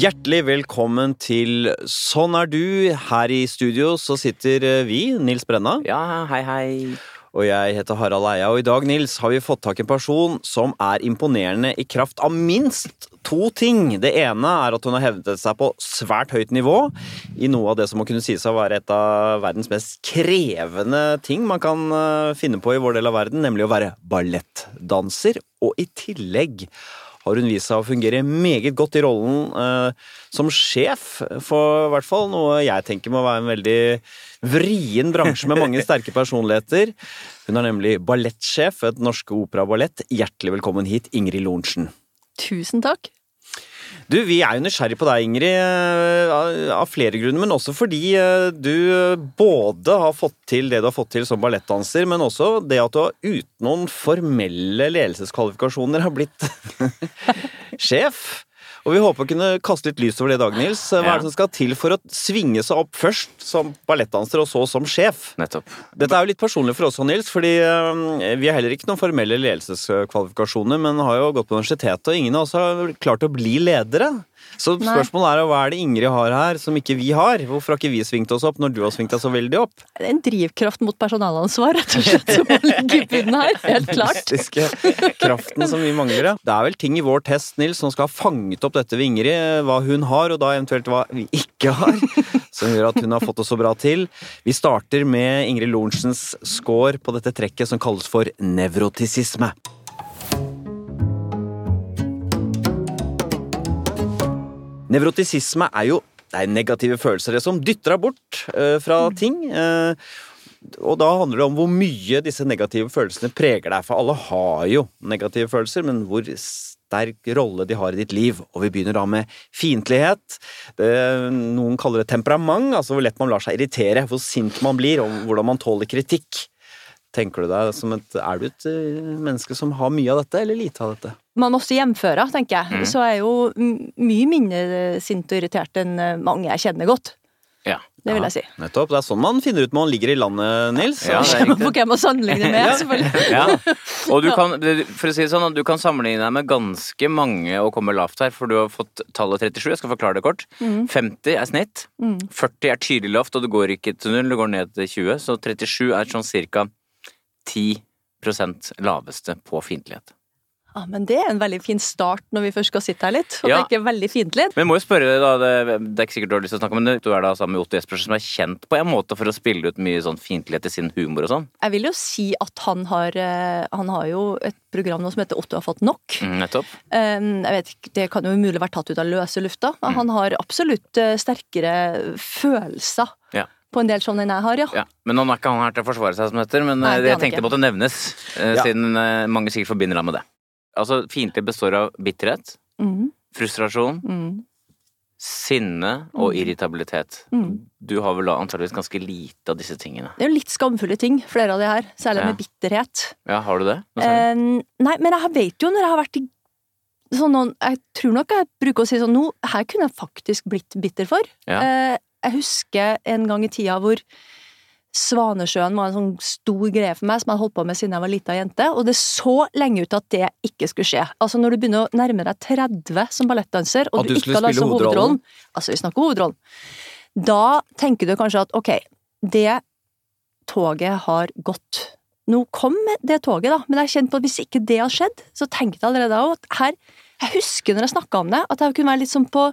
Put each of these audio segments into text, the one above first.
Hjertelig velkommen til Sånn er du. Her i studio så sitter eh, vi, Nils Brenna. Ja, hei, hei. Og jeg heter Harald Eia. Og i dag, Nils, har vi fått tak i en person som er imponerende i kraft av minst to ting. Det ene er at hun har hevdet seg på svært høyt nivå i noe av det som må kunne sies å være et av verdens mest krevende ting man kan eh, finne på i vår del av verden, nemlig å være ballettdanser. Og i tillegg har hun vist seg å fungere meget godt i rollen eh, som sjef for i hvert fall noe jeg tenker må være en veldig vrien bransje med mange sterke personligheter. Hun er nemlig ballettsjef ved Den Norske Opera Ballett. Hjertelig velkommen hit, Ingrid Lorentzen. Tusen takk. Du, Vi er jo nysgjerrig på deg, Ingrid, eh, av- flere grunner. Men også fordi eh, du både har fått til det du har fått til som ballettdanser, men også det at du uten noen formelle ledelseskvalifikasjoner har blitt sjef. Og vi håper å kunne kaste litt lys over det i dag, Nils. Hva er det som skal til for å svinge seg opp først som ballettdanser, og så som sjef? Nettopp. Dette er jo litt personlig for oss, Nils, fordi eh, vi har heller ikke noen formelle ledelseskvalifikasjoner, men har jo gått på universitetet, og ingen av oss har klart å bli ledere. Så spørsmålet er hva er det Ingrid har her som ikke vi har? Hvorfor har ikke vi svingt oss opp når du har svingt deg så veldig opp? En drivkraft mot personalansvar, rett og slett, som ligger i bunnen her. Helt klart. Mystiske kraften som vi mangler, ja. Det er vel ting i vår test, Nils, som skal ha fanget opp dette ved Ingrid, hva hun har, og da eventuelt hva vi ikke har, som gjør at hun har fått det så bra til. Vi starter med Ingrid Lorentzens score på dette trekket som kalles for nevrotisisme. Nevrotisisme er jo det er negative følelser, det som dytter deg bort uh, fra ting. Uh, og da handler det om hvor mye disse negative følelsene preger deg. For alle har jo negative følelser, men hvor sterk rolle de har i ditt liv. Og vi begynner da med fiendtlighet. Noen kaller det temperament, altså hvor lett man lar seg irritere. Hvor sint man blir, og hvordan man tåler kritikk. Tenker du deg som et, Er du et eh, menneske som har mye av dette, eller lite av dette? Man også hjemfører, tenker jeg. Så er jeg jo mye mindre sint og irritert enn eh, mange jeg kjenner godt. Ja. Det vil jeg si. Nettopp. Det er sånn man finner ut når man ligger i landet, Nils. Ja, det er Kommer riktig. på hvem å sammenligne med, selvfølgelig. Ja. Og du kan, for å si det sånn, du kan sammenligne deg med ganske mange og komme lavt her, for du har fått tallet 37. Jeg skal forklare det kort. 50 er snitt. 40 er tydelig lavt, og du går ikke til null, du går ned til 20. Så 37 er sånn cirka 10% laveste på fiendtlighet. Ja, men det er en veldig fin start når vi først skal sitte her litt, og Ja. tenke veldig fiendtlig. Men jeg må jo spørre deg, da, det, det er ikke sikkert du har lyst til å snakke om, men du er da sammen med Otto Jespersen, som er kjent på en måte for å spille ut mye sånn fiendtlighet i sin humor og sånn. Jeg vil jo si at han har, eh, han har jo et program nå som heter Otto har fått nok. Mm, nettopp. Um, jeg vet ikke, Det kan jo umulig være tatt ut av løse lufta. men Han har absolutt eh, sterkere følelser. På en del enn jeg har, ja. Ja, men nå er ikke han her til å forsvare seg, som det heter. Men Nei, eh, det jeg tenkte ikke. måtte nevnes, uh, Ja. siden uh, mange sikkert forbinder ham med det. Altså, Fiendtlig består av bitterhet, Mm, frustrasjon, mm, sinne og irritabilitet. mm. Du har vel da antageligvis ganske lite av disse tingene. Det er jo litt skamfulle ting, flere av de her. Særlig Ja. med bitterhet. Ja, har du det? Um, nei, men jeg vet jo når jeg har vært i sånn noen Jeg tror nok jeg bruker å si sånn Nå, her kunne jeg faktisk blitt bitter for. Ja. Jeg husker en gang i tida hvor Svanesjøen var en sånn stor greie for meg som jeg hadde holdt på med siden jeg var lita jente, og det så lenge ut at det ikke skulle skje. Altså Når du begynner å nærme deg 30 som ballettdanser, og At du, ikke har lagt spille hovedrollen? Altså, vi snakker hovedrollen. Da tenker du kanskje at ok, det toget har gått. Nå kom det toget, da, men jeg kjente på at hvis ikke det hadde skjedd, så tenkte jeg allerede da at her Jeg husker når jeg snakka om det, at jeg kunne være litt sånn på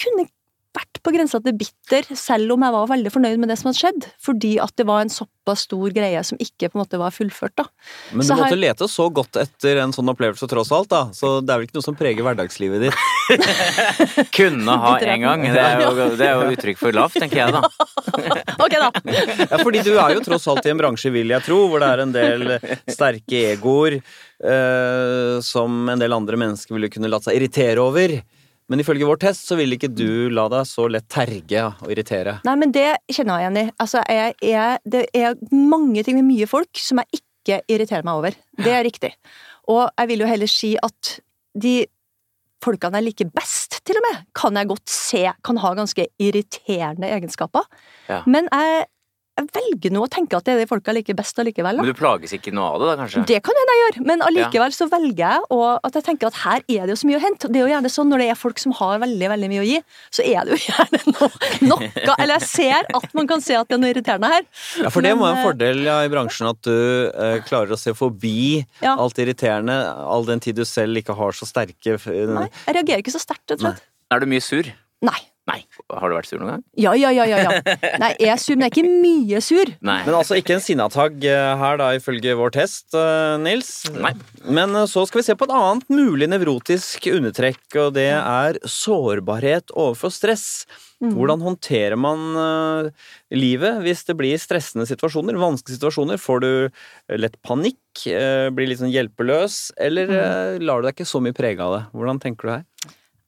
Kunne vært på grensa til bitter, selv om jeg var veldig fornøyd med det som hadde skjedd. Fordi at det var en såpass stor greie som ikke på en måte var fullført, da. Men du Så måtte her- lete så godt etter en sånn opplevelse tross alt, da. Så det er vel ikke noe som preger hverdagslivet ditt. Kunne ha en gang. Det er, jo, det er jo uttrykk for lavt, tenker jeg da. Ok, da! Ja, fordi du er jo tross alt i en bransje, vil jeg tro, hvor det er en del sterke egoer eh, som en del andre mennesker ville kunne latt seg irritere over. Men ifølge vår test så vil ikke du la deg så lett terge og irritere. Nei, men det kjenner jeg igjen i. Altså, jeg, jeg, det er mange ting med mye folk som jeg ikke irriterer meg over. Det er riktig. Og jeg vil jo heller si at de folkene jeg liker best, til og med, kan jeg godt se kan ha ganske irriterende egenskaper. Ja. Men jeg jeg velger nå å tenke at det er de folka jeg liker best allikevel. Men du plages ikke noe av det, da, kanskje? Det kan hende jeg gjør, men allikevel så velger jeg å- at jeg tenker at her er det jo så mye å hente. Det er jo gjerne sånn når det er folk som har veldig veldig mye å gi, så er det jo gjerne no, noe Eller jeg ser at man kan se at det er noe irriterende her. Ja, for det må være en eh, fordel ja, i bransjen at du eh, klarer å se forbi Ja. alt irriterende, all den tid du selv ikke har så sterke Nei, jeg reagerer ikke så sterkt, rett og slett. Er du mye sur? Nei. Nei. Har du vært sur noen gang? Ja, ja, ja, ja. ja. Nei, jeg er sur, men jeg er ikke mye sur. Nei. Men altså ikke en sinnatagg eh, her, da, ifølge vår test, eh, Nils. Nei. Men eh, så skal vi se på et annet mulig nevrotisk undertrekk, og det er sårbarhet overfor stress. Hvordan håndterer man livet hvis det blir stressende situasjoner, vanskelige situasjoner? Får du lett panikk, blir litt sånn hjelpeløs, eller eh, lar du deg ikke så mye prege av det? Hvordan tenker du her?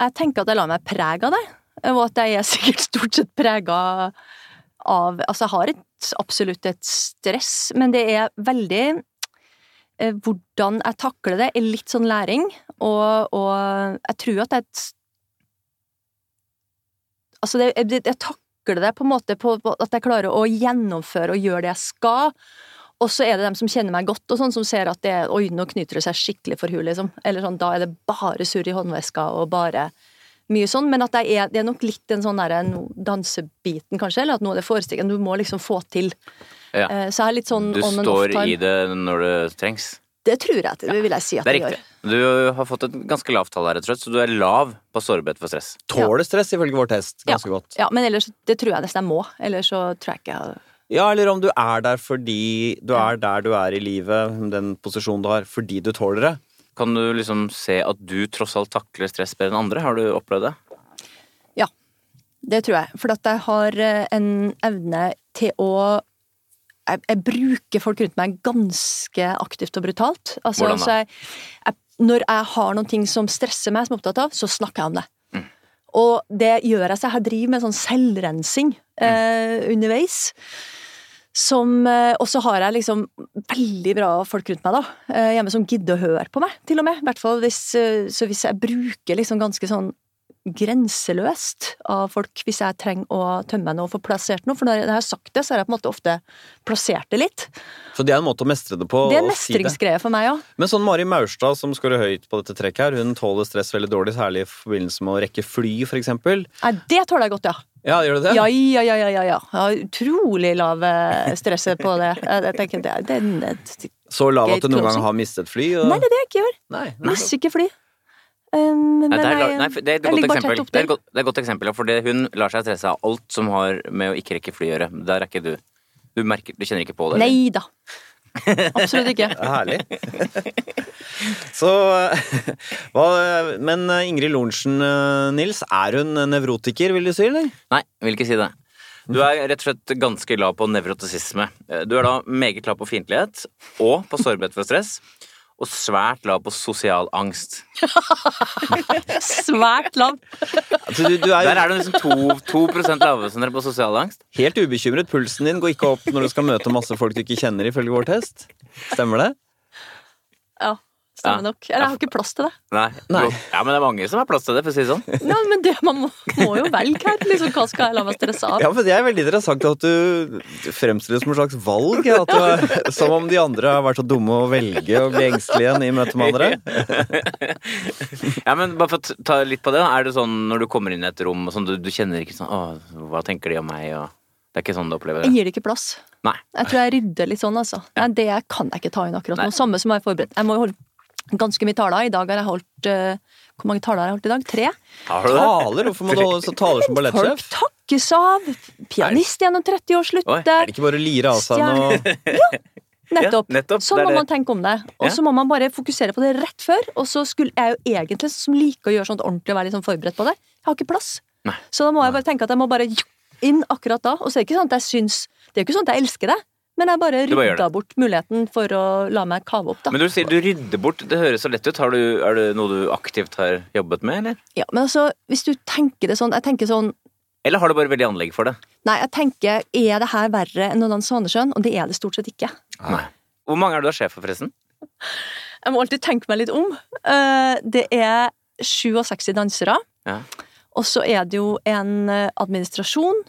Jeg tenker at jeg lar meg prege av det, og at jeg er sikkert stort sett prega av Altså, jeg har et, absolutt et stress, men det er veldig eh, Hvordan jeg takler det, er litt sånn læring, og, og jeg tror at jeg Altså, det, jeg, jeg takler det på en måte på, på at jeg klarer å gjennomføre og gjøre det jeg skal. Og så er det dem som kjenner meg godt, og sånn som ser at det, oi, nå knyter det seg skikkelig for huet, liksom. Eller sånn, da er det bare surr i håndveska og bare mye sånn. Men at det er, det er nok litt den sånn derre no, dansebiten, kanskje, eller at noe er det forestillingen. Du må liksom få til. Ja. Eh, Så jeg er litt sånn Du står i det når det trengs. Det tror jeg, det vil jeg si at Det er jeg gjør. Du har fått et ganske lavt tall her, rett og slett, så du er lav på sårbarhet for stress. Tåler stress, ifølge vår test, ganske godt. Ja, men ellers, det tror jeg nesten jeg må. Ellers så tror jeg ikke jeg Ja, eller om du er der fordi du er der du er i livet, den posisjonen du har, fordi du tåler det. Kan du liksom se at du tross alt takler stress bedre enn andre? Har du opplevd det? Ja, det tror jeg. For at jeg har eh, en evne til å jeg, jeg bruker folk rundt meg ganske aktivt og brutalt. Altså, Hvordan da? jeg, når jeg har noen ting som stresser meg, som jeg er opptatt av, så snakker jeg om det. Og det gjør jeg så jeg driver med sånn selvrensing eh, underveis. Som, eh, og så har jeg liksom veldig bra folk rundt meg da, eh, hjemme som gidder å høre på meg, til og med. I hvert fall hvis, eh, hvis jeg bruker liksom ganske sånn grenseløst av folk hvis jeg trenger å tømme noe og få plassert noe. For når jeg har sagt det, så har jeg på en måte ofte plassert det litt. Så det er en måte å mestre det på. Det er en det. mestringsgreie for meg, ja. Men sånn Mari Maurstad, som skårer høyt på dette trekket her, hun tåler stress veldig dårlig, særlig i forbindelse med å rekke fly, for eksempel. Nei, det tåler jeg godt, ja. Ja, gjør du det? Ja, ja, ja, ja, ja. ja. Jeg har utrolig lav stress på det. Jeg, tenker det, det, det, Så lav at du noen gang har mistet fly? Og... Nei, det er det jeg ikke gjør. Misser ikke fly. Um, men Nei, det, er, jeg, nei, det er et jeg godt ligger bare eksempel. Det er et godt, det er et godt eksempel, for hun lar seg stresse av alt som har med å ikke rekke fly å gjøre. Der er ikke du. Du, merker, du kjenner ikke på det. Nei da. Absolutt ikke. Det er herlig. Så hva, Men Ingrid Lorentzen, eh, Nils, er hun nevrotiker, vil du si, eller? Nei, vil ikke si det. Du er rett og slett ganske lav på nevrotisisme. Du er da meget lav på fiendtlighet og på sårbarhet for stress. Og svært lav på sosial angst. Svært lav. Altså, du, du er Der er du liksom 2, 2 lavere som dere på sosial angst. helt ubekymret. Pulsen din går ikke opp når du skal møte masse folk du ikke kjenner, ifølge vår test. Stemmer det? Ja, Ja. stemmer nok. Eller jeg har ikke plass til det. Nei. Nei. Ja, men det er mange som har plass til det, for å si det sånn. Ja, men det, man må, må jo velge her. Liksom, hva skal jeg la meg stresse av? Ja, for Det er veldig interessant at du fremstiller det som et slags valg. ja, At du som om de andre har vært så dumme å velge å bli engstelige igjen i møte med andre. Ja, men bare for å ta litt på det. Er det sånn når du kommer inn i et rom og sånn, du, du kjenner ikke sånn Å, hva tenker de om meg? Og det er ikke sånn du opplever det? Jeg gir det ikke plass. Nei. Jeg tror jeg rydder litt sånn, altså. Nei, det kan jeg ikke ta inn akkurat nå. Samme som jeg er forberedt. Jeg må jo holde ganske mye taler. I dag har jeg holdt uh, Hvor mange taler har jeg holdt i dag? Tre? Har du? Taler? Hvorfor må du holde så taler som Folk takkes av. Pianist gjennom 30 år Oi, slutter. Er det ikke bare å lire av seg noe Nettopp. Ja, nettopp. Sånn må man tenke om det. Og Ja. så må man bare fokusere på det rett før. Og så skulle jeg jo egentlig som liker å gjøre sånt ordentlig og være litt sånn forberedt på det. Jeg har ikke plass. Nei. Så da må jeg bare tenke at jeg må bare inn akkurat da. Og så er det ikke sånn at jeg syns Det er jo ikke sånn at jeg elsker det. Men jeg bare rydda bort muligheten for å la meg kave opp, da. Men du sier du rydder bort, det høres så lett ut. Har du, er det noe du aktivt har jobbet med, eller? Ja, men altså, hvis du tenker det sånn Jeg tenker sånn Eller har du bare veldig anlegg for det? Nei, jeg tenker Er det her verre enn noen Svanesjøen? Og det er det stort sett ikke. Nei. Hvor mange er du er sjef for, forresten? Jeg må alltid tenke meg litt om. Eh, Det er 67 dansere. Ja. Og så er det jo en eh, administrasjon,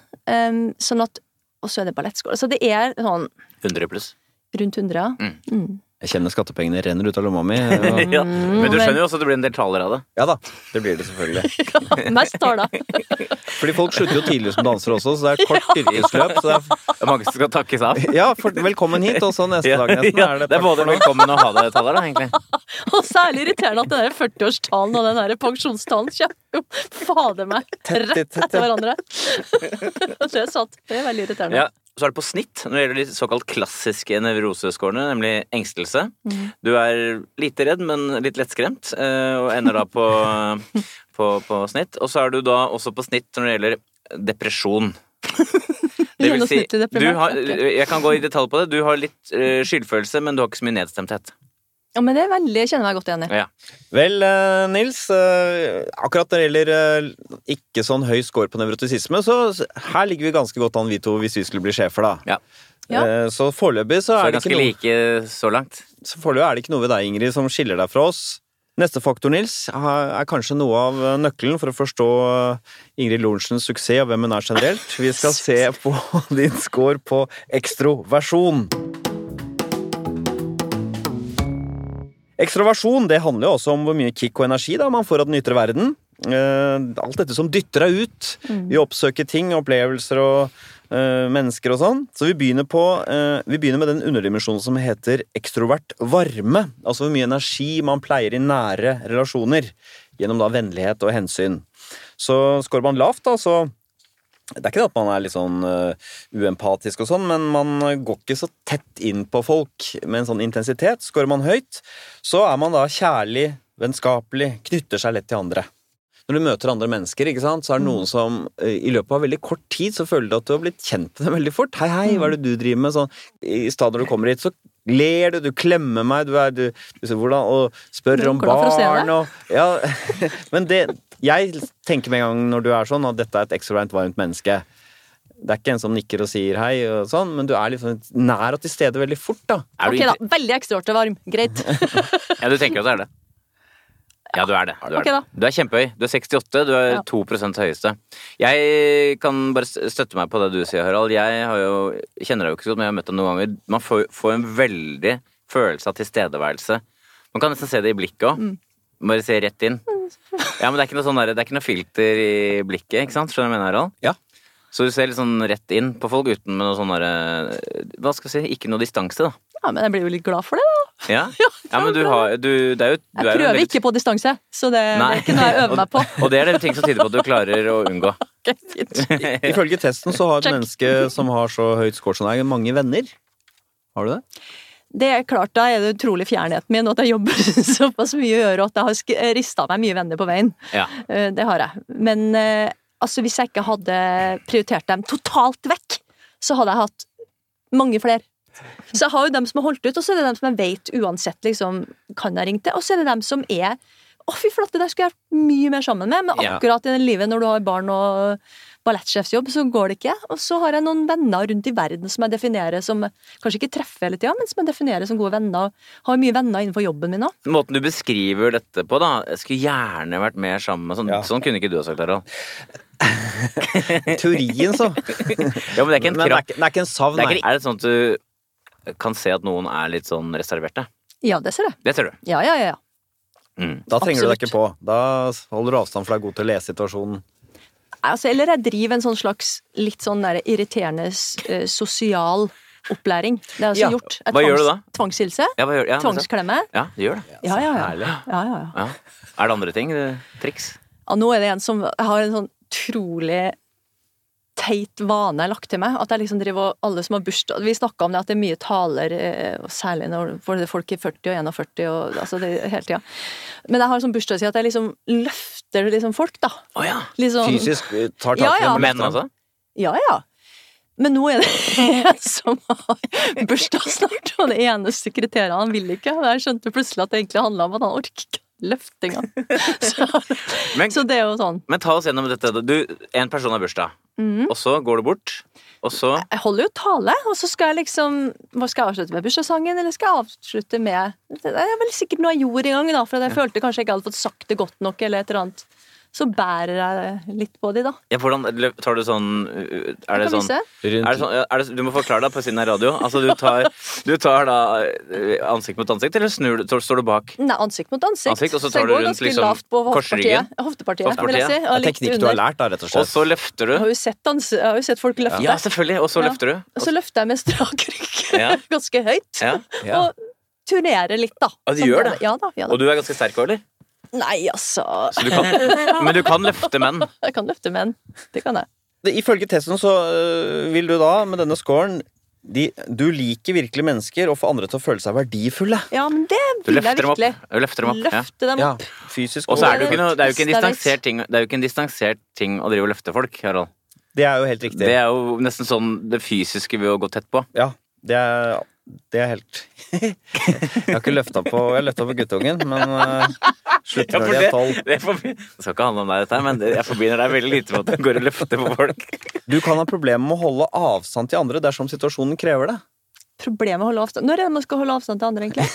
sånn at og så er det ballettskole. Så det er sånn 100 pluss. rundt 100, ja. Mm. Mm. Jeg kjenner skattepengene renner ut av lomma mi. og- Ja. Men du skjønner jo også at det blir en del taler av det. Ja da, det blir det selvfølgelig. Mest taler. Fordi folk slutter jo tidlig som dansere også, så det er kort yrkesløp. Så det er, mange som skal takkes av. ja, for, velkommen hit, og så neste dag nesten er det det er både velkommen og ha det taler, da, egentlig. Og særlig irriterende at den der 40-årstalen og den der pensjonstalen kommer jo fader meg rett etter hverandre. Det er sant. Det er veldig irriterende. Ja. Så er det på snitt når det gjelder de såkalt klassiske nevroseskårene, nemlig engstelse. Mm. Du er lite redd, men litt lettskremt, eh, og ender da på, på, på snitt. Og så er du da også på snitt når det gjelder depresjon. Det vil si, du har, jeg kan gå i detalj på det. Du har litt eh, skyldfølelse, men du har ikke så mye nedstemthet. Ja, men det er veldig, kjenner jeg meg godt igjen i. Ja. Vel, eh, Nils. eh, akkurat når det gjelder eh, ikke sånn høy score på nevrotisisme, så her ligger vi ganske godt an, vi to, hvis vi skulle bli sjefer, da. Ja. Ja. Eh, så foreløpig så Så er det ikke noe like så langt. Så foreløpig er det ikke noe ved deg, Ingrid, som skiller deg fra oss. Neste faktor, Nils, er kanskje noe av nøkkelen for å forstå Ingrid Lorentzens suksess og hvem hun er generelt. Vi skal se på din score på ekstroversjon. Ekstroversjon det handler jo også om hvor mye kick og energi da, man får av den ytre verden. Eh, alt dette som dytter deg ut. Vi oppsøker ting, opplevelser og eh, mennesker og sånn. Så vi begynner, på, eh, vi begynner med den underdimensjonen som heter ekstrovert varme. Altså hvor mye energi man pleier i nære relasjoner. Gjennom da vennlighet og hensyn. Så skårer man lavt, da, så det er ikke det at man er litt sånn øh, uempatisk og sånn, men man går ikke så tett inn på folk med en sånn intensitet. Skårer man høyt, så er man da kjærlig, vennskapelig, knytter seg lett til andre. Når du møter andre mennesker, ikke sant, så er det noen som øh, i løpet av veldig kort tid så føler du at du har blitt kjent med dem veldig fort. Hei, hei, hva er det du driver med? Sånn, I stedet når du kommer hit, så ler du, du klemmer meg, du er du, du ser hvordan, og spør om barn og Ja, men det Jeg tenker med en gang når du er sånn, at dette er et ekstraordinært varmt menneske. Det er ikke en som nikker og sier hei, og sånn, men du er liksom nær og til stede veldig fort, da. Er du Ok, da. Veldig ekstraordinært varm. Greit. Ja, du tenker at det er det? Ja, du er det. Du er, okay, det. Du er kjempehøy. Du er 68, du er Ja. 2% høyeste. Jeg kan bare støtte meg på det du sier, Harald. Jeg har jo, kjenner deg jo ikke så godt, men jeg har møtt deg noen ganger. Man får, får en veldig følelse av tilstedeværelse. Man kan nesten se det i blikket òg. Mm. Bare se rett inn. Ja, men det er ikke noe, sånn der, det er ikke noe filter i blikket, ikke sant? Skjønner du hva jeg mener, Harald? Ja. Så du ser litt sånn rett inn på folk uten med noe sånn derre Hva skal jeg si? Ikke noe distanse, da. Ja, men jeg blir jo litt glad for det, da. Ja, ja men du har du, Det er jo du Jeg er jo prøver veldig- ikke på distanse, så det, det Nei. er ikke noe jeg øver meg på. Og det er det ting som tyder på at du klarer å unngå. Ok, fint. Ifølge testen så har et Check. menneske som har så høyt score som deg, mange venner. Har du det? Det er klart, da er det utrolig fjernheten min, og at jeg jobber såpass mye å gjøre, at jeg har rista meg mye venner på veien. Ja. Eh, Det har jeg. Men eh, altså, hvis jeg ikke hadde prioritert dem totalt vekk, så hadde jeg hatt mange flere. Så jeg har jo dem som har holdt ut, og så er det dem som jeg vet uansett liksom, kan jeg ringe til, og så er det dem som er å, fy flate, der skulle jeg vært mye mer sammen med, men akkurat i det livet når du har barn og ballettsjefsjobb, så går det ikke. Og så har jeg noen venner rundt i verden som jeg definerer som Kanskje ikke treffer hele tida, men som jeg definerer som gode venner. Har mye venner innenfor jobben min òg. Måten du beskriver dette på, da Jeg skulle gjerne vært mer sammen med sånn. Ja. Sånn kunne ikke du ha sagt, Harald. Teorien, så. Ja, men det er ikke en kraft. det det er ikke en savn, Det er, nei. er det sånn at du kan se at noen er litt sånn reserverte? Ja, det ser jeg. Det ser du. Ja, ja, ja. ja. Mm. Da trenger du deg ikke på. Da holder du avstand, for du er god til å lese situasjonen. Altså, eller jeg driver en sånn slags litt sånn der irriterende eh, sosial opplæring. Det har jeg Ja. gjort. Jeg Hva gjør du da? Tvangshilse. Ja, hva gjør ja. Tvangsklemme. ja, det gjør det. Ja, ja, ja. Ja, ja, ja. Ja. Er det andre ting? eh, Triks? Ja, nå er det en som har en sånn utrolig teit vane lagt til meg. At jeg liksom driver og alle som har bursdag Vi snakka om det at det er mye taler, eh, og særlig når folk er folk i 40 og 41 og altså det er hele tida. Men jeg har en sånn bursdagsside at jeg liksom løfter liksom folk, da. Oh, ja. Liksom, Fysisk eh, tar tak i Ja, ja. Menn altså? Ja, ja. Men nå er det en som har bursdag snart, og det eneste kriteriet han vil ikke. Og jeg skjønte plutselig at det egentlig handla om at han orker ikke løfte engang. Så, Men, så det er jo sånn. men ta oss gjennom dette. Du, en person har bursdag, Mhm. og så går du bort, og så? Jeg holder jo tale, og så skal jeg liksom Hva skal jeg avslutte med? Bursdagssangen, eller skal jeg avslutte med Det er vel sikkert noe jeg gjorde en gang, da, for jeg følte kanskje jeg ikke hadde fått sagt det godt nok, eller et eller annet så bærer jeg litt på de, da. Ja, hvordan tar du sånn Er det sånn. Er det sånn, er det, du må forklare deg på siden av radio. Altså, du tar, du tar da eh, ansikt mot ansikt, eller snur, du- står- du bak? Nei, ansikt mot ansikt. Ansikt, og så tar så du rundt liksom korsryggen? hoftepartiet. Hoftepartiet, vil jeg si. Det Og er litt teknikk du har lært, da, rett og slett. Og så løfter Jeg har du. jo sett, dans, jeg har jo sett folk løfte. Ja, selvfølgelig. Og så Ja. løfter du. Og så løfter jeg med strak rygg Ja. ganske høyt. Ja. Ja. Og turnerer litt, da. Ja, du Sånn gjør det? Ja da. ja Og du er ganske sterk òg, eller? Nei, altså Så du kan, men du kan løfte menn. Jeg kan løfte menn. Det kan jeg. Det- Ifølge testen så øh, vil du da, med denne scoren de, Du liker virkelig mennesker og får andre til å føle seg verdifulle. Ja, men det vil jeg virkelig. Du løfter dem opp. Løfte dem Ja, opp. fysisk Og så er det jo ikke, noe, det er jo ikke en distansert ting Det er jo ikke en distansert ting å drive og løfte folk, Harald. Det er jo helt riktig. Det er jo nesten sånn det fysiske ved å gå tett på. Ja, det er, det er helt Jeg har ikke løfta på Jeg løfta på guttungen, men uh, slutter når de det, er tolv. det, det skal ikke handle om deg, dette her, men jeg forbinder deg veldig lite med at du går og løfter på folk. Du kan ha problemer med å holde avstand til andre dersom situasjonen krever det. Problemet å holde avstand Når er det man skal holde avstand til andre, egentlig?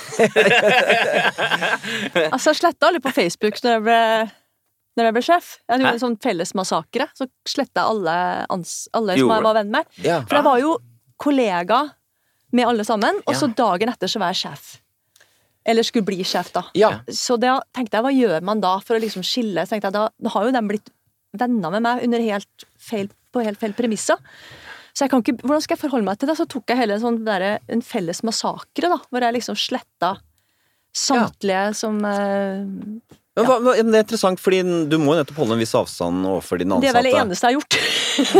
altså, jeg sletta alle på Facebook når jeg ble, når jeg ble sjef. Jeg gjorde en sånn fellesmassakre. Så sletta jeg alle, ans, alle som jeg var venn med. Ja. For jeg var jo kollega med alle sammen, og så dagen etter så var jeg sjef. Eller skulle bli sjef, da. Ja. Så da tenkte jeg, hva gjør man da for å liksom skille? Så tenkte jeg, da, da har jo de blitt venner med meg under helt feil, på helt feil premisser. Så jeg kan ikke, hvordan skal jeg forholde meg til det? Så tok jeg hele en, sånn der, en felles massakre, da, hvor jeg liksom sletta samtlige som eh, Men, hva, hva- men det er interessant, fordi du må jo nettopp holde en viss avstand overfor dine ansatte. Det er vel det eneste jeg har gjort.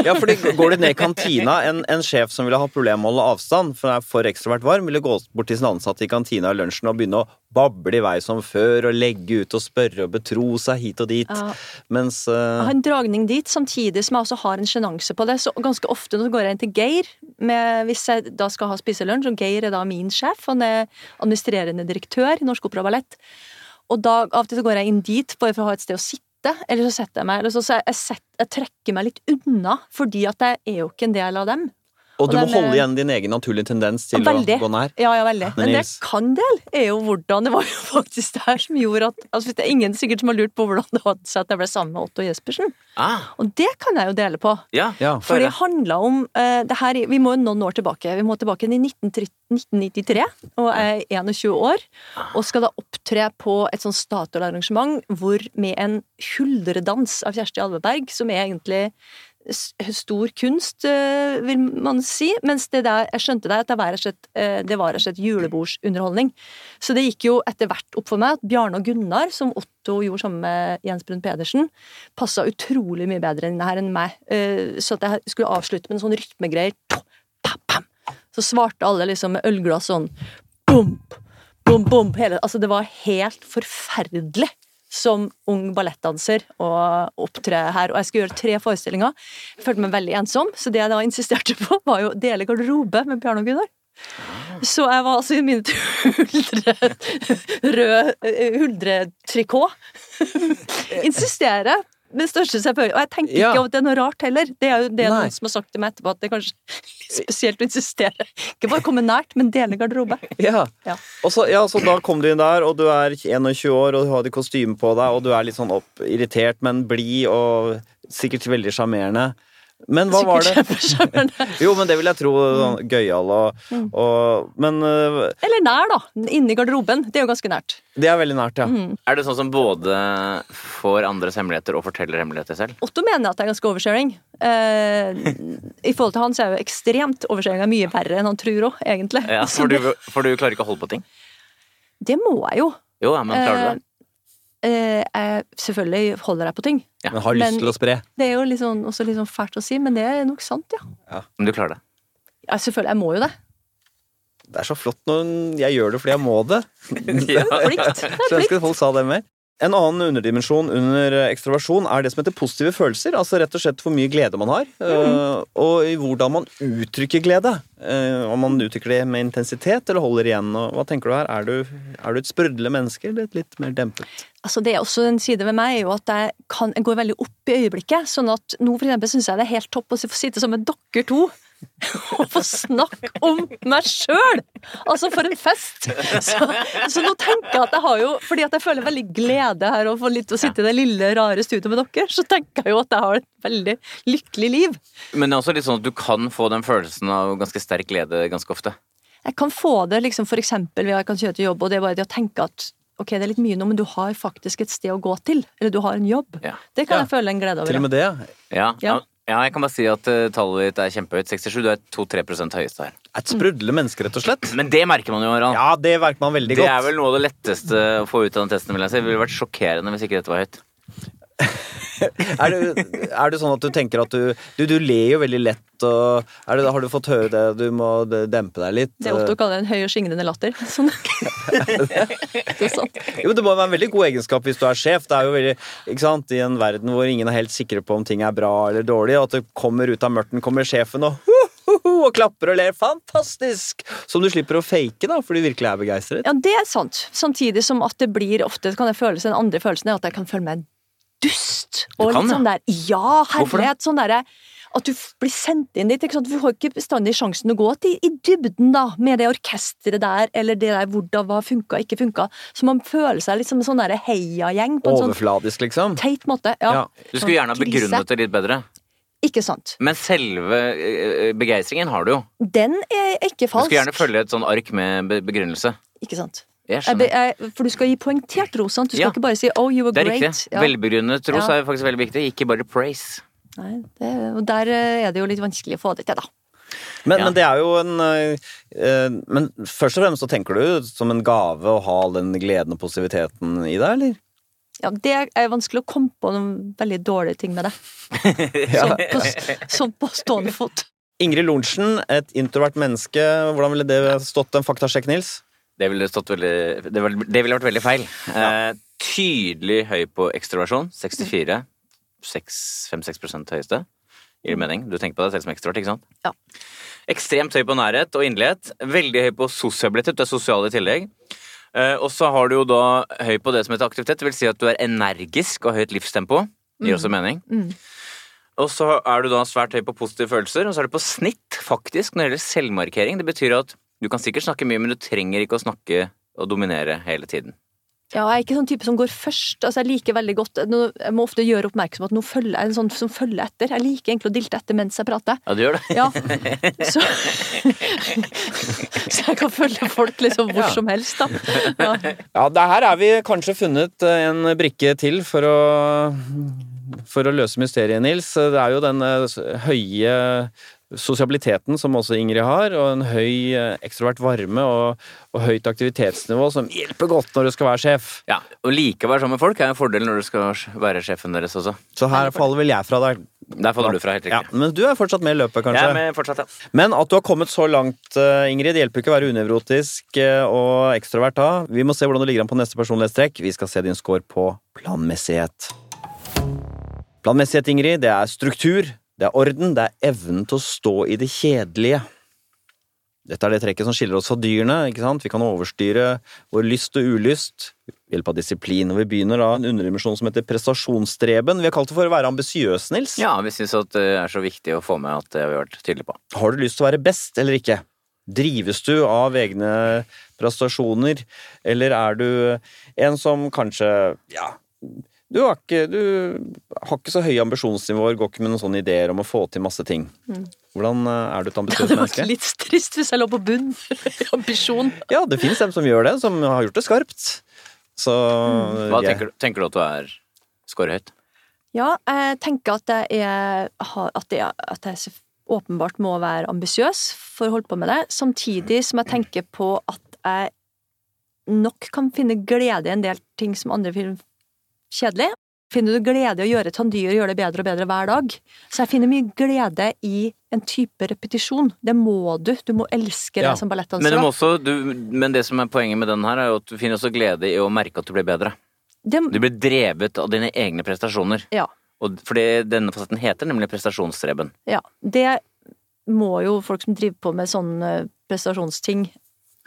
Ja, fordi Går du ned i kantina, en, en sjef som ville ha problemer med å holde avstand, for er for ekstrovert varm, ville gå bort til sin ansatte i kantina i lunsjen og begynne å bable i vei som før, og legge ut og spørre og betro seg hit og dit. Ja. Mens Jeg eh, har en dragning dit, samtidig som jeg også har en sjenanse på det. Så ganske ofte når jeg går jeg inn til Geir med, hvis jeg da skal ha spiselunsj, og Geir er da min sjef. Han er administrerende direktør i Norsk Opera Ballett. Og da av og til så går jeg inn dit bare for å ha et sted å sitte, eller så setter jeg meg eller så, så jeg, jeg, set, jeg trekker meg litt unna, fordi at jeg er jo ikke en del av dem. Og du og må den, holde eh, igjen din egen naturlige tendens til Veldig. å gå nær. Ja, ja, veldig. Men det jeg kan del, er jo hvordan Det var jo faktisk det her som gjorde at altså, Det er ingen sikkert som har lurt på hvordan det hadde seg at jeg ble sammen med Otto Jespersen. Ah, Og det kan jeg jo dele på. ja. Ja. For det handla om uh, det her, Vi må jo noen år tilbake. Vi må tilbake til 1993, og jeg er 21 år. Og skal da opptre på et sånt Statoil-arrangement hvor med en huldredans av Kjersti Alveberg, som er egentlig stor kunst, eh, vil man si. Mens det der, jeg skjønte det, at eh, det var rett og slett julebordsunderholdning. Så det gikk jo etter hvert opp for meg at Bjarne og Gunnar, som Otto gjorde sammen med Jens Brun Pedersen, passa utrolig mye bedre enn det her enn meg. Eh, Så at jeg skulle avslutte med en sånn rytmegreier. Så svarte alle liksom med ølglass sånn bump, bom, bom. Hele, altså det var helt forferdelig som ung ballettdanser å opptre her. Og jeg skulle gjøre tre forestillinger. Jeg følte meg veldig ensom, så det jeg da insisterte på, var jo å dele garderobe med Bjarne og Gunnar. Så jeg var altså i mine huldre, rød eh, huldretrikot. Insistere med største selvfølgelig. Og jeg tenker Ja. ikke at det er noe rart heller. Det er jo det Nei. noen som har sagt til meg etterpå, at det er kanskje spesielt å insistere. Ikke bare komme nært, men dele garderobe. Ja. Ja. Og så, ja, så da kom du inn der, og du er 21 år, og du har kostyme på deg, og du er litt sånn opp, irritert, men blid og sikkert veldig sjarmerende. Men hva var det Jo, men det vil jeg tro. Sånn gøyal og, Mm. og Men øh, Eller nær, da. Inni garderoben. Det er jo ganske nært. det er veldig nært, ja. Mm. Er det sånn som både får andres hemmeligheter og forteller hemmeligheter selv? Otto mener at det er ganske oversharing. Eh, I forhold til han så er jo ekstremt oversharing er mye verre enn han tror òg, egentlig. Ja, for, du, for du klarer ikke å holde på ting? det må jeg jo. Jo, ja, men klarer du det? Eh, jeg, selvfølgelig holder jeg på ting. Ja. Men har lyst Men- til å spre. Det er jo litt sånn, også litt sånn fælt å si, men det er nok sant, ja. Men du klarer det? ja selvfølgelig, jeg må jo det. Det er så flott når jeg gjør det fordi jeg må det. Ja. Plikt. Det er Så jeg ønsker at folk sa det mer. En annen underdimensjon under eh, ekstroversjon er det som heter positive følelser. Altså rett og slett hvor mye glede man har, mm. og i hvordan man uttrykker glede. Eh, om man uttrykker det med intensitet eller holder igjen. Og hva tenker du her? Er du, er du et sprudlende menneske eller et litt mer dempet? Altså det er også En side ved meg er jo at jeg, kan, jeg går veldig opp i øyeblikket. sånn at nå for eksempel syns jeg det er helt topp å sitte sammen med dere to å få snakke om meg sjøl! Altså, for en fest! Så, så, nå tenker jeg at jeg har jo Fordi at jeg føler veldig glede her og få litt å sitte i det lille, rare studioet med dere, så tenker jeg jo at jeg har et veldig lykkelig liv. Men det er også litt sånn at du kan få den følelsen av ganske sterk glede ganske ofte. Jeg kan få det liksom for eksempel ved at jeg kan kjøre til jobb, og det er bare det å tenke at ok, det er litt mye nå, men du har faktisk et sted å gå til. Eller du har en jobb. Ja. Det kan Ja. jeg føle en glede over. Til og med det. Ja, Ja. Ja. jeg kan bare si at uh, tallet ditt er kjempehøyt. 67. Du er 2-3 høyeste her. Et sprudlende menneske, rett og slett. Men det merker man jo, Harald. Ja, det merker man veldig Det godt. er vel noe av det letteste å få ut av den testen. vil jeg si. Det ville vært sjokkerende hvis ikke dette var høyt. Er det, er det sånn at du tenker at du Du, du ler jo veldig lett, og det, Har du fått høre det? Du må dempe deg litt? Det Otto kaller en høy og skingrende latter. Sånn. det sant. Jo, Det må være en veldig god egenskap hvis du er sjef. Det er jo veldig, ikke sant, I en verden hvor ingen er helt sikre på om ting er bra eller dårlig, at det kommer ut av mørten kommer sjefen og og klapper og ler. Fantastisk! Som du slipper å fake, da, for du virkelig er begeistret. Ja, det er sant. Samtidig som at det blir ofte kan jeg føle Den andre følelsen er at jeg kan føle meg dust. Og kan, litt sånn der Ja, herlighet! Sånn derre at du blir sendt inn dit. Du får ikke bestandig sjansen å gå til, i dybden da, med det orkesteret der, eller det der hvordan hva funka, ikke funka. Så man føler seg litt som en sånn heiagjeng Overfladisk, sånn Overfladisk, liksom. teit måte. Ja. Ja. Du skulle gjerne ha Sånn begrunnet det litt bedre. Ikke sant. Men selve eh, begeistringen har du jo. Den er ikke falsk. Du skulle gjerne følge et sånn ark med begrunnelse. Ikke sant. Jeg Jeg skjønner. jeg, for du skal gi poengtert ros, sant? Du skal Ja. ikke bare si 'oh, you were Det er great'. riktig. Ja. Velbegrunnet ros Ja. er faktisk veldig viktig, ikke bare praise. Nei, det, og der eh, er det jo litt vanskelig å få det til, da. Men, Ja. men det er jo en øh, Men først og fremst så tenker du som en gave å ha all den gleden og positiviteten i deg, eller? Ja, det er vanskelig å komme på noen veldig dårlige ting med det. Ja. Sånn på, sånn på stående fot. Ingrid Lorentzen, et introvert menneske. Hvordan ville det stått en faktasjekk, Nils? Det ville veldig Det, det ville vært veldig feil. Eh, tydelig høy på ekstroversjon. 64. 5-6 høyeste. Gir det mening? Du tenker på deg selv som ekstrovert, ikke sant? Ja. Ekstremt høy på nærhet og inderlighet. Veldig høy på sosialitet. Du er sosial i tillegg. Eh, og så har du jo da høy på det som heter aktivitet. Det vil si at du er energisk og høyt livstempo. Gir også mening. Mm. Og så er du da svært høy på positive følelser, og så er du på snitt, faktisk, når det gjelder selvmarkering. Det betyr at du kan sikkert snakke mye, men du trenger ikke å snakke og dominere hele tiden. Ja, jeg er ikke sånn type som går først. Altså, jeg liker veldig godt Jeg må ofte gjøre oppmerksom på at nå følger jeg en sånn som følger etter. Jeg liker egentlig å dilte etter mens jeg prater. Ja, du gjør det? Ja. Så, så jeg kan følge folk liksom hvor Ja. som helst, da. Ja. Ja, det her er vi kanskje funnet eh, en brikke til for å for å løse mysteriet, Nils. Det er jo den eh, høye sosialiteten som også Ingrid har, og en høy eh, ekstrovert varme og, og høyt aktivitetsnivå som hjelper godt når du skal være sjef. Ja, Å like å være sammen med folk er en fordel når du skal være sjefen deres også. Så her faller vel jeg fra deg. Der faller du fra, helt Ja, men du er fortsatt med i løpet, kanskje? Jeg er med fortsatt, ja. Men at du har kommet så langt, eh, Ingrid, det hjelper ikke å være unevrotisk eh, og ekstrovert da. Vi må se hvordan du ligger an på neste personlighetstrekk. Vi skal se din score på planmessighet. Planmessighet, Ingrid, det er struktur, det er orden, det er evnen til å stå i det kjedelige. Dette er det trekket som skiller oss fra dyrene. ikke sant? Vi kan overstyre vår lyst og ulyst ved hjelp av disiplin. Og vi begynner da en underdimensjon som heter prestasjonsstreben. Vi har kalt det for å være ambisiøs, Nils. Ja, vi syns det er så viktig å få med at det har vi vært tydelige på. Har du lyst til å være best eller ikke? Drives du av egne prestasjoner, eller er du en som kanskje Ja, du har ikke, du har ikke så høye ambisjonsnivåer, går ikke med noen sånne ideer om å få til masse ting. Hvordan eh, er du et ambisiøst Det var vært litt trist hvis jeg lå på bunn. Ambisjon. Ja, det finnes dem som gjør det, som har gjort det skarpt. Så Hva jeg- tenker, du- tenker du at du er scorer høyt? Ja, jeg tenker at jeg er At jeg, at jeg åpenbart må være ambisiøs for å holde på med det, samtidig som jeg tenker på at jeg nok kan finne glede i en del ting som andre finner kjedelig. Finner du glede i å gjøre tandyr og gjøre det bedre og bedre hver dag? Så jeg finner mye glede i en type repetisjon. Det må du. Du må elske Ja. det som ballettdanser. Men, det også, du, men det som er poenget med den her, er jo at du finner også glede i å merke at du blir bedre. Det, Du blir drevet av dine egne prestasjoner. ja. Og fordi denne fasetten heter nemlig prestasjonsstreben. Ja, det må jo folk som driver på med sånne prestasjonsting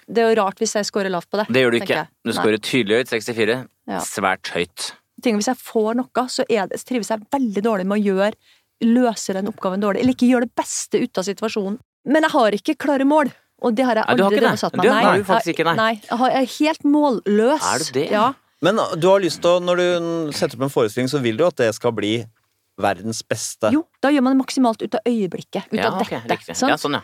Det er jo rart hvis jeg scorer lavt på det. Det gjør du ikke. Du scorer tydelig høyt, 64. Ja. Svært høyt. Ting, hvis jeg får noe, så, er det, så trives jeg veldig dårlig med å gjøre løse den oppgaven dårlig, eller ikke gjøre det beste ut av situasjonen. Men jeg har ikke klare mål. Og det har jeg Nei, har aldri ikke det. drevet satt meg. Du har Nei, du faktisk ikke, nei. nei. Jeg er helt målløs. Er du det? Ja. Men du har lyst til å, når du setter opp en forestilling, så vil du at det skal bli verdens beste. Jo, da gjør man det maksimalt ut av øyeblikket. Ut Ja, av dette. riktig. sånn? Ja, sånn, ja.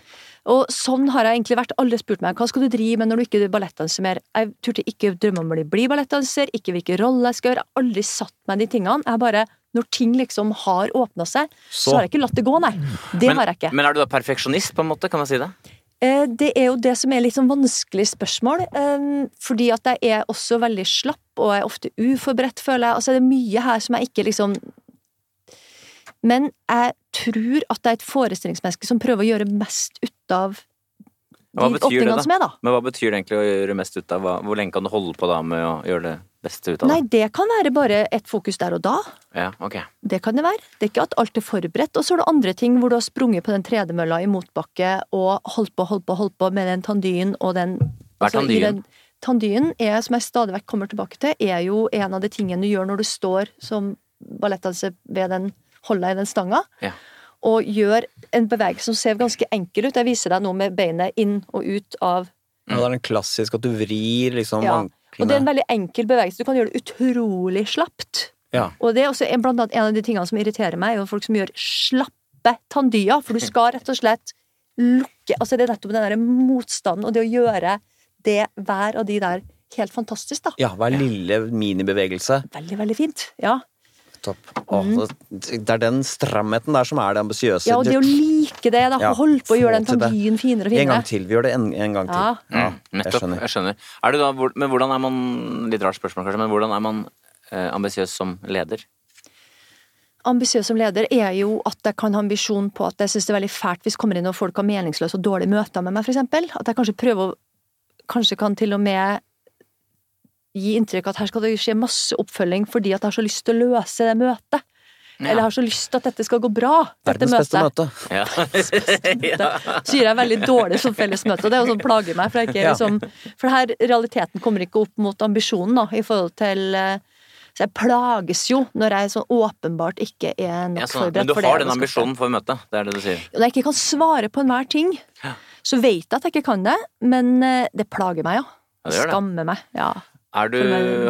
Og sånn har jeg egentlig vært. Alle spurt meg hva skal du drive med når du ikke er ballettdanser mer. Jeg turte ikke drømme om å bli, bli ballettdanser, ikke hvilken rolle jeg skal gjøre. Jeg har aldri satt meg de tingene. Jeg bare, når ting liksom har åpna seg, så. Så. har jeg ikke latt det gå, nei. Det Men, har jeg ikke. men er du da perfeksjonist, på en måte? Kan man si det? Eh, Det er jo det som er litt sånn vanskelig spørsmål. eh, Fordi at jeg er også veldig slapp, og jeg er ofte uforberedt, føler jeg. Altså det er mye her som jeg ikke liksom Men jeg tror at det er et forestillingsmenneske som prøver å gjøre mest ut av de åpningene som er, da. Men hva betyr det egentlig å gjøre mest ut av? Hvor lenge kan du holde på da med å gjøre det beste ut av det? Nei, det kan være bare et fokus der og da. Ja, ok. Det kan det være. Det er ikke at alt er forberedt. Og så er det andre ting hvor du har sprunget på den tredemølla i motbakke og holdt på, holdt på, holdt på med den tandyen og den Hva er altså, tandyen? den- Tandyen er, som jeg stadig vekk kommer tilbake til, er jo en av de tingene du gjør når du står som ballettdanser ved den holda i den stanga, Ja. og gjør en bevegelse som ser ganske enkel ut. Jeg viser deg nå med beinet inn og ut av Ja, det er den klassiske at du vrir liksom Ja, Og det er en veldig enkel bevegelse. Du kan gjøre det utrolig slapt. Ja. Og det er også en, blant annet en av de tingene som irriterer meg, er jo folk som gjør slappe tandyer. For du skal rett og slett lukke Altså det er nettopp den der motstanden og det å gjøre det hver av de der helt fantastisk, da. ja, hver lille minibevegelse. Veldig, veldig fint. Ja. Topp. Å, Det er den stramheten der som er det ambisiøse. Ja, og det å like det, da. Ja, Holde på å gjøre den tangien finere og finere En gang til. Vi gjør det en, en gang til. Ja. Mm, jeg skjønner. Jeg skjønner. Er du da, men hvordan er man Litt rart spørsmål, kanskje, men hvordan er man eh, ambisiøs som leder? Ambisiøs som leder er jo at jeg kan ha ambisjon på at jeg syns det er veldig fælt hvis kommer inn og folk har meningsløse og dårlige møter med meg, for eksempel. At jeg kanskje prøver å Kanskje kan til og med gi inntrykk av at her skal det skje masse oppfølging fordi at jeg har så lyst til å løse det møtet. Eller jeg har så lyst til at dette skal gå bra, dette Verdens beste møte. Ja. ja. Så gir jeg veldig dårlig som fellesmøte, og det er sånn plager meg. For, jeg ikke, Ja. liksom, for her realiteten kommer ikke opp mot ambisjonen, da, i forhold til eh, Så jeg plages jo når jeg sånn åpenbart ikke er nok Ja, sånn. forberedt Men du har den ambisjonen for møtet? Det er det du sier? Når jeg ikke kan svare på enhver ting, Ja. så vet jeg at jeg ikke kan det, men eh, det plager meg, ja. Ja, det det. Skammer meg. Ja. Er du,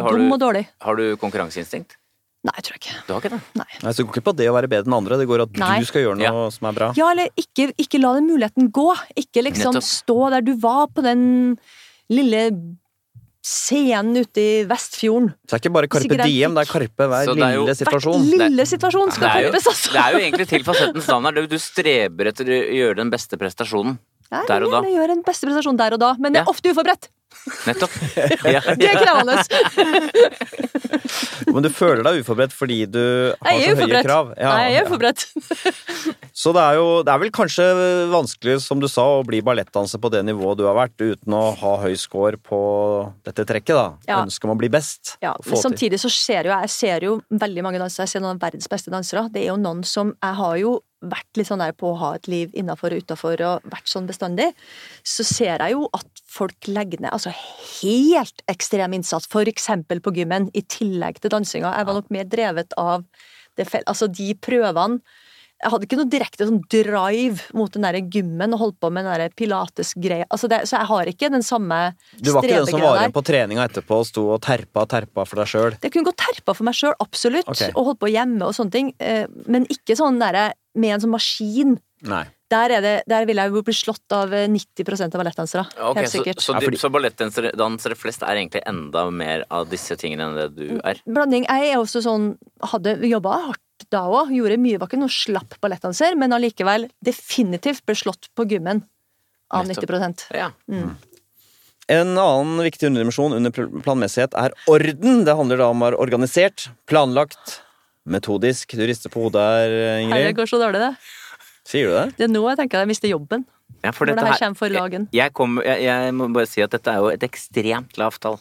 har, dum du, og dårlig. har du konkurranseinstinkt? Nei, jeg tror ikke. Du har ikke det? Nei. Nei, så Det går ikke på det å være bedre enn andre, det går at Nei. du skal gjøre noe som er bra. Ja, eller ikke, ikke la den muligheten gå. Ikke liksom Nettopp. stå der du var på den lille scenen ute i Vestfjorden. Så det er ikke bare Karpe Sikkert Diem, det er Karpe hver Så det er jo- lille situasjon. Hvert lille situasjon Det skal jo, karpes, altså. det er jo egentlig til fasettens navn her. Du- Du streber etter å gjøre den beste prestasjonen. Jeg der og da. Jeg gjør en beste prestasjon der og da, men Ja. er ofte uforberedt. Nettopp. Ja, Det er krevende. Men du føler deg uforberedt fordi du har så høye krav. Ja, Nei, jeg er ja. Så det er jo det er vel kanskje vanskelig, som du sa, å bli ballettdanser på det nivået du har vært, uten å ha høy score på dette trekket, da. Ja. Ønsket om å bli best. Ja, men samtidig så ser jo jeg ser jo veldig mange dansere. Jeg ser noen av verdens beste dansere. Det er jo noen som Jeg har jo vært litt sånn der på å ha et liv innafor og utafor og vært sånn bestandig. Så ser jeg jo at folk legger ned altså helt ekstrem innsats, for eksempel på gymmen, i tillegg til dansinga. Jeg var nok mer drevet av det Altså de prøvene jeg hadde ikke noe direkte sånn drive mot den der gymmen og holdt på med den der pilates-greia. Altså det- så jeg har ikke den samme Du var ikke den som var igjen på treninga etterpå og sto og terpa og terpa for deg sjøl? Det kunne gått terpa for meg sjøl, absolutt. Okay. Og holdt på hjemme og sånne ting. eh, Men ikke sånn derre med en sånn maskin. Nei. Der, er det, der vil jeg jo bli slått av eh, 90% av ballettdansere. Ok, helt så, sikkert. så, så, de- så ballettdansere flest er egentlig enda mer av disse tingene enn det du er? Blanding. Jeg er også sånn Hadde jobba hardt da òg. Gjorde mye. Var ikke noe slapp ballettdanser, men allikevel definitivt ble slått på gymmen av 90 Ja. En annen viktig underdimensjon under planmessighet er orden. Det handler da om å være organisert, planlagt, metodisk. Du rister på hodet her, Ingrid. det går så dårlig, det. Sier du det? Det er nå jeg tenker jeg mister jobben. ja, for dette det her her kommer for dagen. jeg, jeg, kom, jeg, jeg må bare si at dette er jo et ekstremt lavt tall.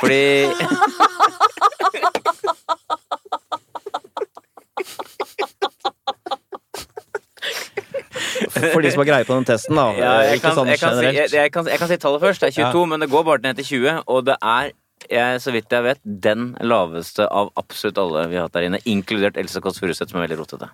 Fordi For de som har greie på den testen, da. ja, jeg, kan, sånn jeg, kan si, jeg, jeg, kan, jeg kan si tallet først. Det er 22, Ja. men det går bare ned til 20. Og det er, jeg, så vidt jeg vet, den laveste av absolutt alle vi har hatt der inne. Inkludert Else Kåss Furuseth, som er veldig rotete.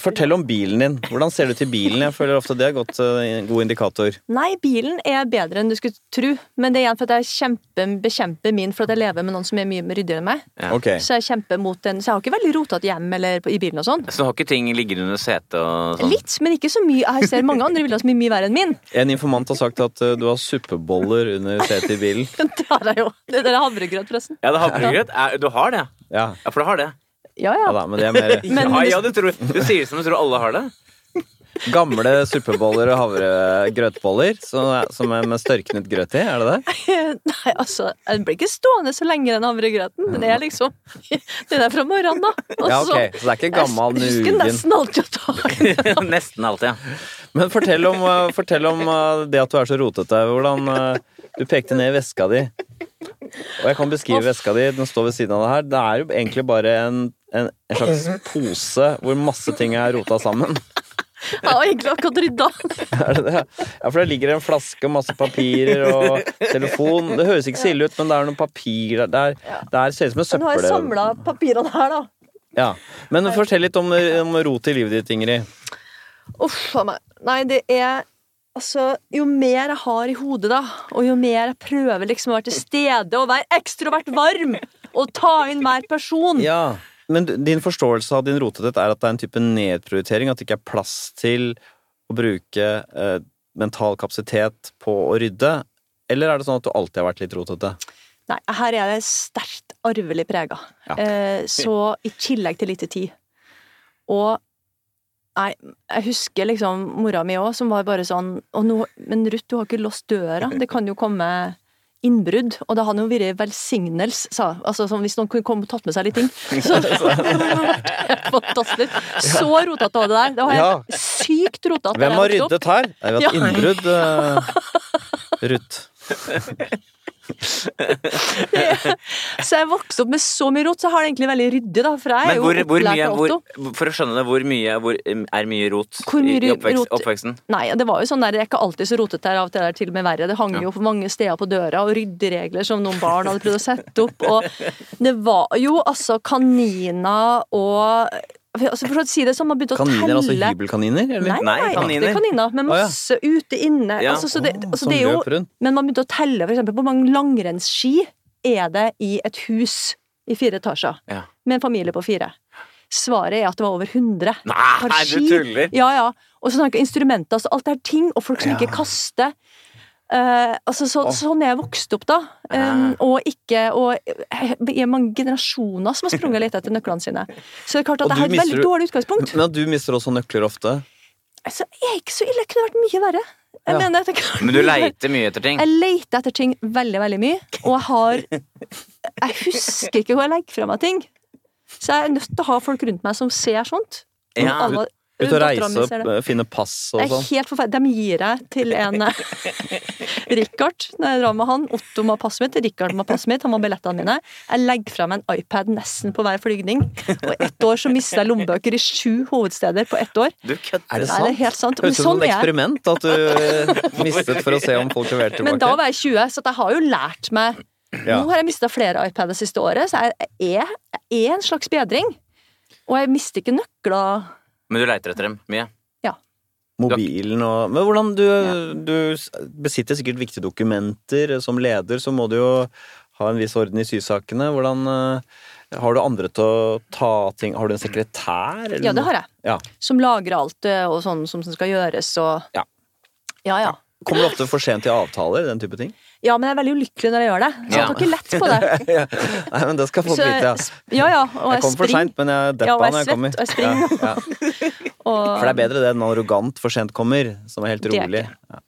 Fortell om bilen din. Hvordan ser du til bilen? Jeg føler ofte det er godt, eh, en god indikator. Nei, bilen er bedre enn du skulle tro, men det er igjen for at jeg kjemper, bekjemper min for at jeg lever med noen som er mye ryddigere enn meg. Ja. Okay. Så jeg kjemper mot den, så jeg har ikke veldig rotete hjem eller i bilen og sånn. Så du har ikke ting liggende under setet og sånn? Litt, men ikke så mye. Jeg ser mange andre biler som er mye verre enn min. En informant har sagt at eh, du har suppeboller under setet i bilen. Det har jeg jo. Det er havregrøt, forresten. Ja, det er havregrøt. Du har det? Ja, Ja, for du har det. Ja, ja ja. da, men det er mer Men- ja, ja, du, tror, du sier det som du tror alle har det. gamle suppeboller og havregrøtboller som som er med størknet grøt i. Er det det? Nei, altså, den blir ikke stående så lenge den havregrøten. Den er liksom Den er fra morgenen, da. Ja, ok, Så det er ikke gammel Jeg husker nesten alltid å ta den. Nesten alltid, ja. Men fortell om, eh, fortell om eh, det at du er så rotete. Hvordan eh, Du pekte ned i veska di. Og jeg kan beskrive veska di. Den står ved siden av det her. Det er jo egentlig bare en, en, en slags pose hvor masse ting er rota sammen. Jeg har egentlig akkurat rydda. Er det det? Ja, for der ligger en flaske og masse papirer og telefon. Det høres ikke så ille ut, men det er noen papir der. Det, er, det er, ser ut som en søppel... Nå har jeg samla papirene her, da. Ja. Men fortell litt om, om rot i livet ditt, Ingrid. Uff a meg. Nei, det er Altså, jo mer jeg har i hodet, da, og jo mer jeg prøver liksom å være til stede og være ekstrovert varm og ta inn hver person Ja, Men din forståelse av din rotethet er at det er en type nedprioritering? At det ikke er plass til å bruke eh, mental kapasitet på å rydde? Eller er det sånn at du alltid har vært litt rotete? Nei, her er jeg sterkt arvelig prega. Ja. Eh, så i tillegg til lite tid. Og Nei, jeg husker liksom mora mi òg, som var bare sånn «Å, nå, Men Ruth, du har ikke låst døra. Det kan jo komme innbrudd. Og det hadde jo vært velsignelse, sa Altså som hvis noen kunne komme og tatt med seg litt ting. Så det hadde vært helt fantastisk. Så rotete var det der. Det var helt sykt rotete. Hvem har ryddet her? Det har vært innbrudd. uh, Ruth. Så jeg vokste opp med så mye rot, så jeg har det egentlig veldig ryddig, da. For jeg er hvor, jo opplært mye, av hvor, Otto. for å skjønne det, hvor mye hvor, er mye rot Hvor mye i, i oppvekst, rot- oppveksten? Nei, det var jo sånn der, det er ikke alltid så rotete her, av og til er det til og med verre. Det hang Ja. jo på mange steder på døra, og rydderegler som noen barn hadde prøvd å sette opp, og det var jo altså kaniner og altså For å si det sånn, man begynte å Kaniner, altså hybelkaniner? Eller? Nei, nei, Nei, ekte kaniner. men Med oh, ja. masse ute, inne. Ja. Altså, så det, altså, det jo. Men man begynte å telle for eksempel, hvor mange langrennsski er det i et hus i fire etasjer Ja. med en familie på fire. Svaret er at det var over 100. Nei, par du ski. tuller! Ja, ja. Og så snakker instrumenter, altså alt det er ting, og folk som ikke kaster. Eh, altså så, oh. Sånn er jeg vokst opp, da. Um, og ikke Og eh, i mange generasjoner som har sprunget litt etter nøklene sine. Så det er klart at jeg har et mister- veldig dårlig utgangspunkt. Men du mister også nøkler ofte? Altså, jeg er ikke så ille, det kunne vært mye verre. Jeg Ja. mener, det Men du leiter mye etter ting. Jeg leter etter ting veldig, veldig mye, og jeg har Jeg husker ikke hvor jeg legger fra meg ting. Så jeg er nødt til å ha folk rundt meg som ser sånt. Ja, alle- Ut og reise eh, finne pass og Det er sånn? helt forferdelig. Dem gir jeg til en eh, Richard når jeg drar med han. Otto må ha passet mitt, Richard må ha passet mitt, han må ha billettene mine. Jeg legger fra meg en iPad nesten på hver flygning. Og ett år så mista jeg lommebøker i sju hovedsteder på ett år. Du kødder. Er det det er helt sant. Høres ut som sånn et er eksperiment at du eh, mistet for å se om folk leverte Men da var jeg 20, så jeg har jo lært meg Ja. Nå har jeg mista flere iPader det siste året, så jeg er, jeg er en slags bedring. Og jeg mister ikke nøkler. Men du leiter etter dem mye. Ja. Mobilen og Men hvordan du, du besitter sikkert viktige dokumenter. Som leder så må du jo ha en viss orden i sysakene. Hvordan eh, Har du andre til å ta ting Har du en sekretær? eller Ja, det har jeg. Ja. Som lagrer alt eh, og sånn som skal gjøres og Ja. Ja, ja. Kommer du ofte for sent til avtaler? Den type ting? Ja, men jeg er veldig ulykkelig når jeg gjør det. Så jeg tar ikke lett på det. Nei, men det skal folk vite, ja. ja, ja, og Jeg jeg, kommer for seint, men jeg deppa Ja, når jeg er kommer. og jeg springer. Ja, ja. Og, For det er bedre det enn arrogant for sent kommer, som er helt Det er rolig. ikke. Ja.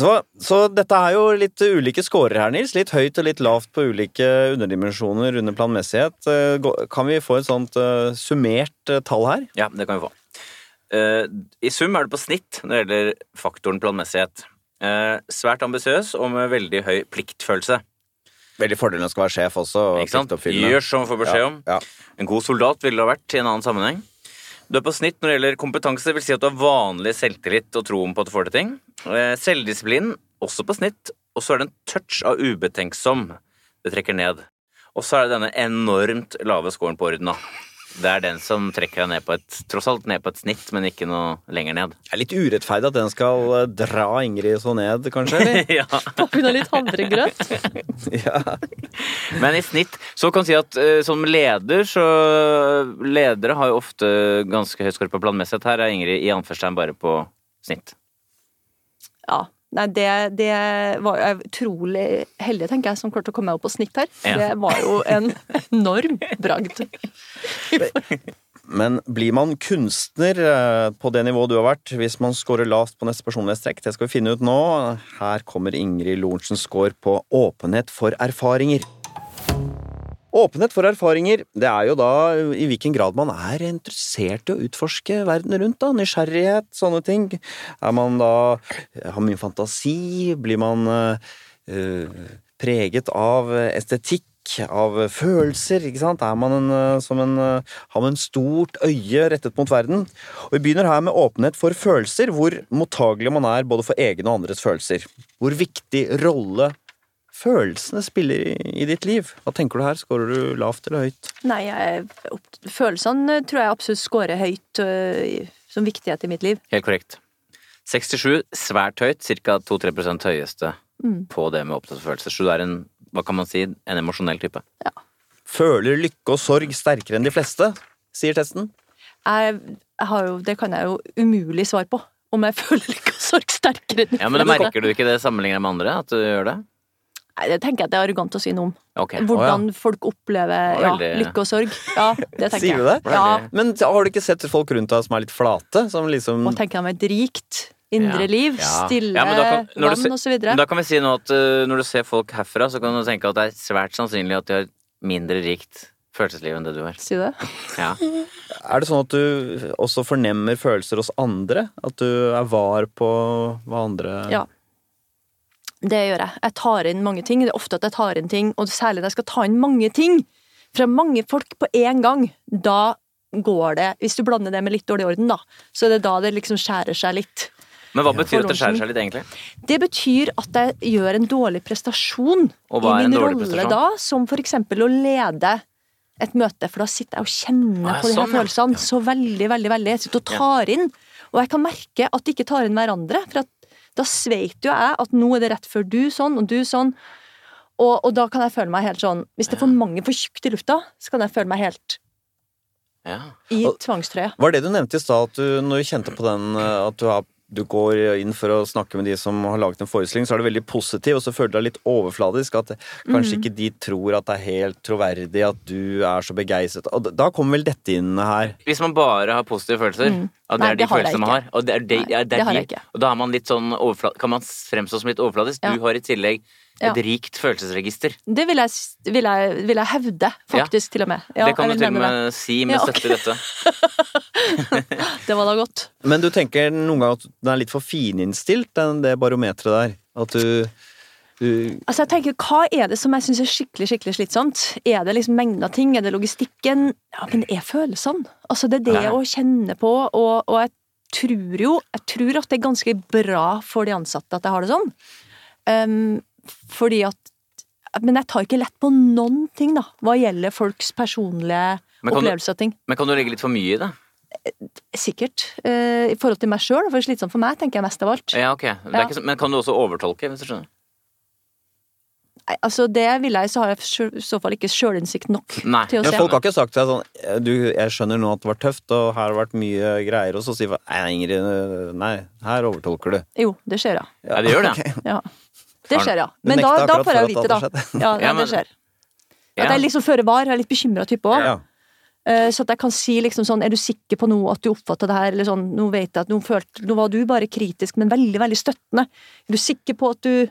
Så, så dette er jo litt ulike scorer her, Nils. Litt høyt og litt lavt på ulike underdimensjoner under planmessighet. Eh, Kan vi få et sånt uh, summert eh, tall her? Ja, det kan vi få. Uh, I sum er det på snitt når det gjelder faktoren planmessighet. Eh, svært ambisiøs og med veldig høy pliktfølelse. Veldig fordelen å skal være sjef også. og Ikke sant? Gjør som får beskjed om. Ja, En god soldat ville det ha vært i en annen sammenheng. Du er på snitt når det gjelder kompetanse, det vil si at du har vanlig selvtillit og troen på at du får til ting. Eh, Selvdisiplin også på snitt, og så er det en touch av ubetenksom. Det trekker ned. Og så er det denne enormt lave scoren på orden, da. Det er den som trekker deg ned på et tross alt ned på et snitt, men ikke noe lenger ned. Det er litt urettferdig at den skal eh, dra Ingrid så ned, kanskje? ja. På grunn av litt havregrøt. ja. Men i snitt så kan si at uh, som leder, så Ledere har jo ofte ganske høy score på planmessighet. Her er Ingrid i anførstegn bare på snitt. Ja. Nei, det, det var jeg utrolig heldig, tenker jeg, som klarte å komme meg opp på snitt her. Ja. Det var jo en enorm bragd. Men blir man kunstner eh, på det nivået du har vært, hvis man scorer lavt på neste personlighetstrekk? Det skal vi finne ut nå. Her kommer Ingrid Lorentzens score på åpenhet for erfaringer. Åpenhet for erfaringer, det er jo da i hvilken grad man er interessert i å utforske verden rundt, da. Nysgjerrighet, sånne ting. Er man da Har mye fantasi? Blir man eh, preget av estetikk? Av følelser, ikke sant? Er man en, eh, som en eh, Har man en stort øye rettet mot verden? Og Vi begynner her med åpenhet for følelser, hvor mottagelig man er både for egne og andres følelser. Hvor viktig rolle følelsene spiller i, i ditt liv. Hva tenker du her? Skårer du lavt eller høyt? Nei, jeg, opp- følelsene tror jeg absolutt skårer høyt øh, som viktighet i mitt liv. Helt korrekt. 67, svært høyt. Ca. 2-3 høyeste Mm. på det med opptatt følelser. Så du er en, hva kan man si, en emosjonell type. Føler lykke og sorg sterkere enn de fleste, sier testen. Jeg, har jo, det kan jeg jo umulig svare på. Om jeg føler lykke og sorg sterkere enn de fleste. Ja, men. Merker du ikke det sammenlignet med andre? At du gjør det? Det tenker jeg at det er arrogant å si noe om. Okay. Hvordan folk opplever ja, lykke og sorg. Ja, det tenker Sier du jeg. det? Ja, Men har du ikke sett folk rundt deg som er litt flate? Som liksom og tenker de et rikt indre Ja. liv, Ja. stille Ja, kan- så videre. Da kan vi si nå at uh, når du ser folk herfra, så kan du tenke at det er svært sannsynlig at de har mindre rikt følelsesliv enn det du har. Si det. Ja. Er det sånn at du også fornemmer følelser hos andre? At du er var på hva andre Ja. Det gjør jeg. Jeg tar inn mange ting. Det er ofte at jeg tar inn ting, og særlig når jeg skal ta inn mange ting fra mange folk på én gang. Da går det Hvis du blander det med litt dårlig orden, da, så er det da det liksom skjærer seg litt. Men hva betyr at det skjærer seg litt, egentlig? Det betyr at jeg gjør en dårlig prestasjon Og hva i er en min dårlig rolle prestasjon? da, som for eksempel å lede et møte, for da sitter jeg og kjenner Ah, på de her sånn, ja. følelsene så veldig, veldig, veldig. Jeg sitter og tar inn, og jeg kan merke at de ikke tar inn hverandre, for at da sveit jo jeg at nå er det rett før du sånn, og du sånn, og, og da kan jeg føle meg helt sånn Hvis det er for mange for tjukt i lufta, så kan jeg føle meg helt Ja. i tvangstrøya. Var det du nevnte i stad, at du, når du kjente på den eh, at du, har, du går inn for å snakke med de som har laget en forestilling, så er det veldig positiv, og så føler du deg litt overfladisk. At kanskje mm. ikke de tror at det er helt troverdig at du er så begeistret. Og da- kommer vel dette inn her. Hvis man bare har positive følelser, Mm. og det Nei, er de det følelsene man har, og det er de, Nei, ja, det er det har de, og da er man litt sånn overfladisk, kan man fremstå som litt overfladisk. Ja. Du har i tillegg Ja. et rikt følelsesregister. Det vil jeg, vil jeg, vil jeg hevde, faktisk, til og med. Ja, det kan du til og med si med Ja, støtte i dette. Det var da godt. Men du tenker noen ganger at den er litt for fininnstilt, den, det barometeret der? At du, du Altså jeg tenker, Hva er det som jeg syns er skikkelig skikkelig slitsomt? Er det liksom mengden av ting? Er det logistikken? Ja, men det er følelsene. Altså Det er det Nei. å kjenne på, og, og jeg tror jo Jeg tror at det er ganske bra for de ansatte at jeg har det sånn. Um, fordi at Men jeg tar ikke lett på noen ting, da, hva gjelder folks personlige opplevelser av ting. Men kan du legge litt for mye i det? Sikkert. Eh, I forhold til meg sjøl, for det er slitsomt for meg, tenker jeg mest av alt. Ja, ok. Det er Ja. ikke så, men kan du også overtolke, hvis du skjønner? Nei, altså Det vil jeg, så har jeg i så fall ikke sjølinnsikt nok Nei. til å se. se. folk har ikke sagt til deg sånn du, 'Jeg skjønner nå at det var tøft, og her har det vært mye greier', og så sier folk 'Nei, Ingrid, nei, her overtolker du'. Jo, det skjer, ja. Ja, det gjør det. Okay. ja. Det skjer, ja. Men da, da får jeg jo vite, da. Ja, Ja, ja, men- det skjer. At jeg liksom føre var, jeg er litt bekymra type òg. Ja. Så at jeg kan si liksom sånn Er du sikker på noe, at du oppfatta det her? Eller sånn, nå vet jeg at nå, følte, nå var du bare kritisk, men veldig, veldig støttende. Er du sikker på at du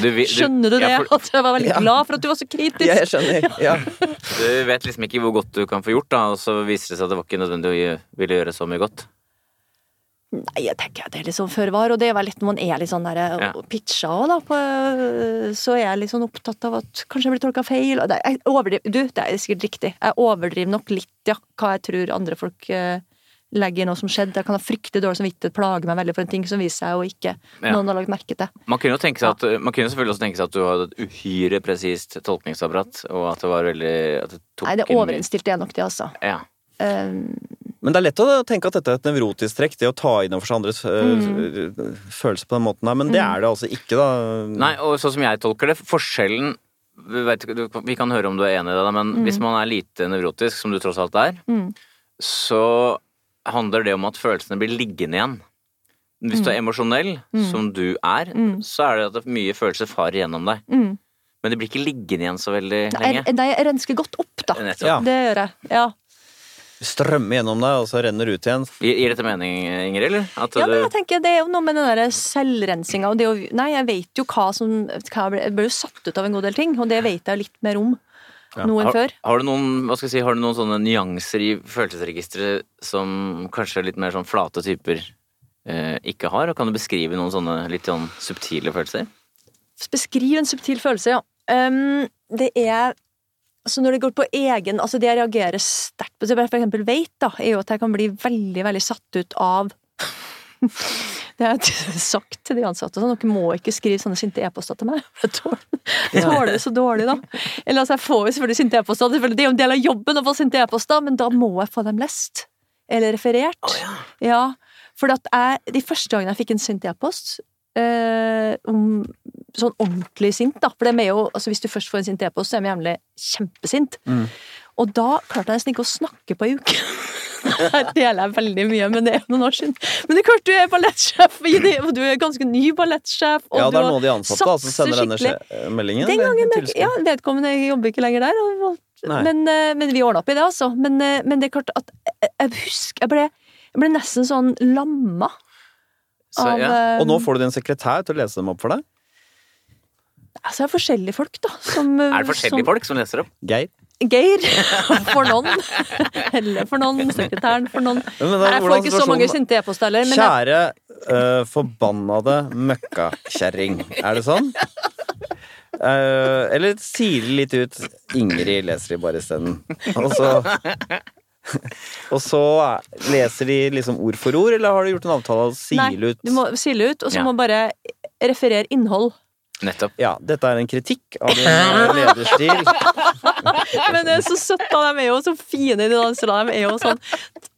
Du, du, Skjønner du det? ja, for, At jeg var veldig Ja. glad for at du var så kritisk? Ja, jeg skjønner. Ja. du vet liksom ikke hvor godt du kan få gjort, da, og så viser det seg at det var ikke nødvendig å ville gjøre så mye godt. Nei, jeg tenker at det er litt sånn før var, og det er vel litt når man er litt sånn der Ja. og pitcha òg, da, på, så er jeg litt sånn opptatt av at kanskje jeg blir tolka feil. og Det, jeg overdriver, du, det er sikkert riktig. Jeg overdriver nok litt, ja, hva jeg tror andre folk eh, legger i noe som skjedde. Jeg kan ha fryktelig dårlig samvittighet, plage meg veldig for en ting som viser seg å ikke Ja. noen har lagt merke til. Man kunne jo tenke seg at, man kunne selvfølgelig også tenke seg at du hadde et uhyre presist tolkningsapparat, og at det var veldig at det tok Nei, det overinnstilte er nok det, altså. Ja. eh, Men det er lett å tenke at dette er et nevrotisk trekk, det å ta inn over seg andres mm. følelser på den måten her, men det er det altså ikke, da. Nei, og sånn som jeg tolker det, forskjellen vi, vet, vi kan høre om du er enig i det, men men hvis man er lite nevrotisk, som du tross alt er, Mm. så handler det om at følelsene blir liggende igjen. Hvis du er emosjonell, som du er, så er det at mye følelser farer gjennom deg. mm. Men det blir ikke liggende igjen så veldig lenge. nei, jeg rensker godt opp, da. Nettopp. Ja. Det gjør jeg. Ja. Strømme gjennom deg, og så renner ut igjen. Gir, dette mening, Ingrid, eller? At Ja, men jeg tenker Det er jo noe med den der selvrensinga og det å Nei, jeg vet jo hva som hva jeg, ble, jeg ble jo satt ut av en god del ting, og det vet jeg litt mer om nå enn har, før. har, du noen, hva skal jeg si, har du noen sånne nyanser i følelsesregisteret som kanskje litt mer sånn flate typer eh, ikke har? Og kan du beskrive noen sånne litt sånn subtile følelser? Beskriv en subtil følelse, ja. Um, det er Altså når det går på egen Altså det jeg reagerer sterkt på, for eksempel vet, da, er jo at jeg kan bli veldig, veldig satt ut av Det har jeg sagt til de ansatte. Sånn, dere må ikke skrive sånne sinte e-poster til meg. Jeg tåler, det så dårlig, da. Eller altså, jeg får jo selvfølgelig sinte e-poster. Det er jo en del av jobben å få sinte e-poster, men da må jeg få dem lest. Eller referert. ja. For at jeg, de første gangene jeg fikk en sint e-post eh, om sånn ordentlig sint, da. For det er jo, altså hvis du først får en sint e-post, så er vi gjerne kjempesint. Mm. Og da klarte jeg nesten ikke å snakke på ei uke. Her deler jeg veldig mye, men det er noen år siden. Men det er klart du er ballettsjef, og du er ganske ny ballettsjef. og Ja, det er noen av de ansatte som satser sender denne meldingen. Den gangen, det, ja, vedkommende jobber ikke lenger der, og, men, eh, men vi ordna opp i det, altså. Men, eh, men det er klart at jeg husker jeg ble, jeg ble nesten sånn lamma Så, av ja. eh, Og nå får du din sekretær til å lese dem opp for deg. Altså, det er forskjellige folk, da. Som, Er det forskjellige folk som leser opp? Geir. Geir for noen. Helle for noen. Sekretæren for noen. Men, men, jeg får ikke så mange sinte e-poster heller. Men Kjære uh, forbannede møkkakjerring. Er det sånn? Uh, eller sier det litt ut Ingrid leser de bare isteden. Og så Og så leser de liksom ord for ord, eller har du gjort en avtale og nei, sile ut du må sile ut, og så Ja. må bare referere innhold. Nettopp. Ja, dette er en kritikk av din eh, lederstil. Men det er så søtt, da. De er jo så fine, de danserne. De er jo sånn,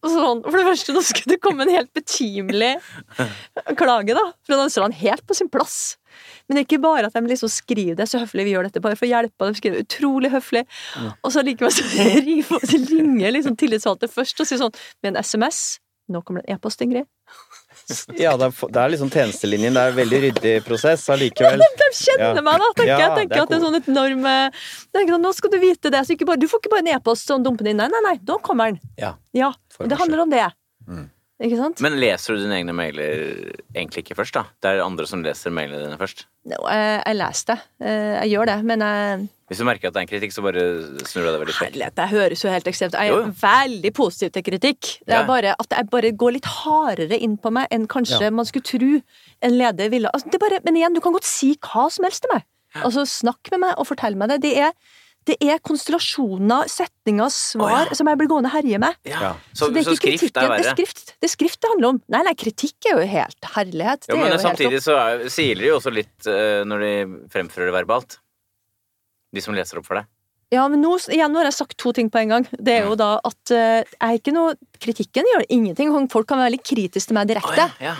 sånn For det første, nå skulle det komme en helt betimelig klage, da. Fra danserne. Helt på sin plass. Men det er ikke bare at de liksom skriver det så høflig vi gjør dette, bare for å hjelpe. De skriver utrolig høflig. Og så likevel så ringer, liksom tillitsvalgte først og sier sånn med en SMS. Nå kommer det en e-post, Ingrid. Ja, det er, det er liksom tjenestelinjen. Det er en veldig ryddig prosess allikevel. De kjenner Ja. meg, da! tenker Ja, jeg. tenker det at det er sånn et enorm eh, sånn, Nå skal du vite det. Så ikke bare, du får ikke bare en e-post sånn dumpe den inn. Nei, nei, nei, nå kommer den. Ja. Ja, Det handler om det. Mm. Ikke sant? Men leser du dine egne mailer egentlig ikke først, da? Det er andre som leser mailene dine først. No, jeg, jeg leser det. Eh, Jeg gjør det, men jeg, Hvis du merker at det er en kritikk, så bare snur du deg veldig fort. herlighet, jeg høres jo helt ekstremt Jeg er jo. veldig positiv til kritikk. Det Ja. er bare at jeg bare går litt hardere inn på meg enn kanskje Ja. man skulle tro en leder ville. Altså, det bare, men igjen, du kan godt si hva som helst til meg. Altså, Snakk med meg og fortell meg det. Det er, det er konstellasjoner, setninger, svar oh, ja. som jeg blir gående og herje med. Ja. Så, det er så ikke skrift kritikken, er Det er verre. skrift det er skrift det handler om. Nei, nei, kritikk er jo helt herlighet. Jo, men er jo helt samtidig så er, siler de jo også litt uh, når de fremfører det verbalt. De som leser opp for deg. Ja, men nå, igjen, nå har jeg sagt to ting på en gang. Det er jo da at uh, jeg er ikke noe Kritikken gjør ingenting. Folk kan være veldig kritiske til meg direkte. Å, ja.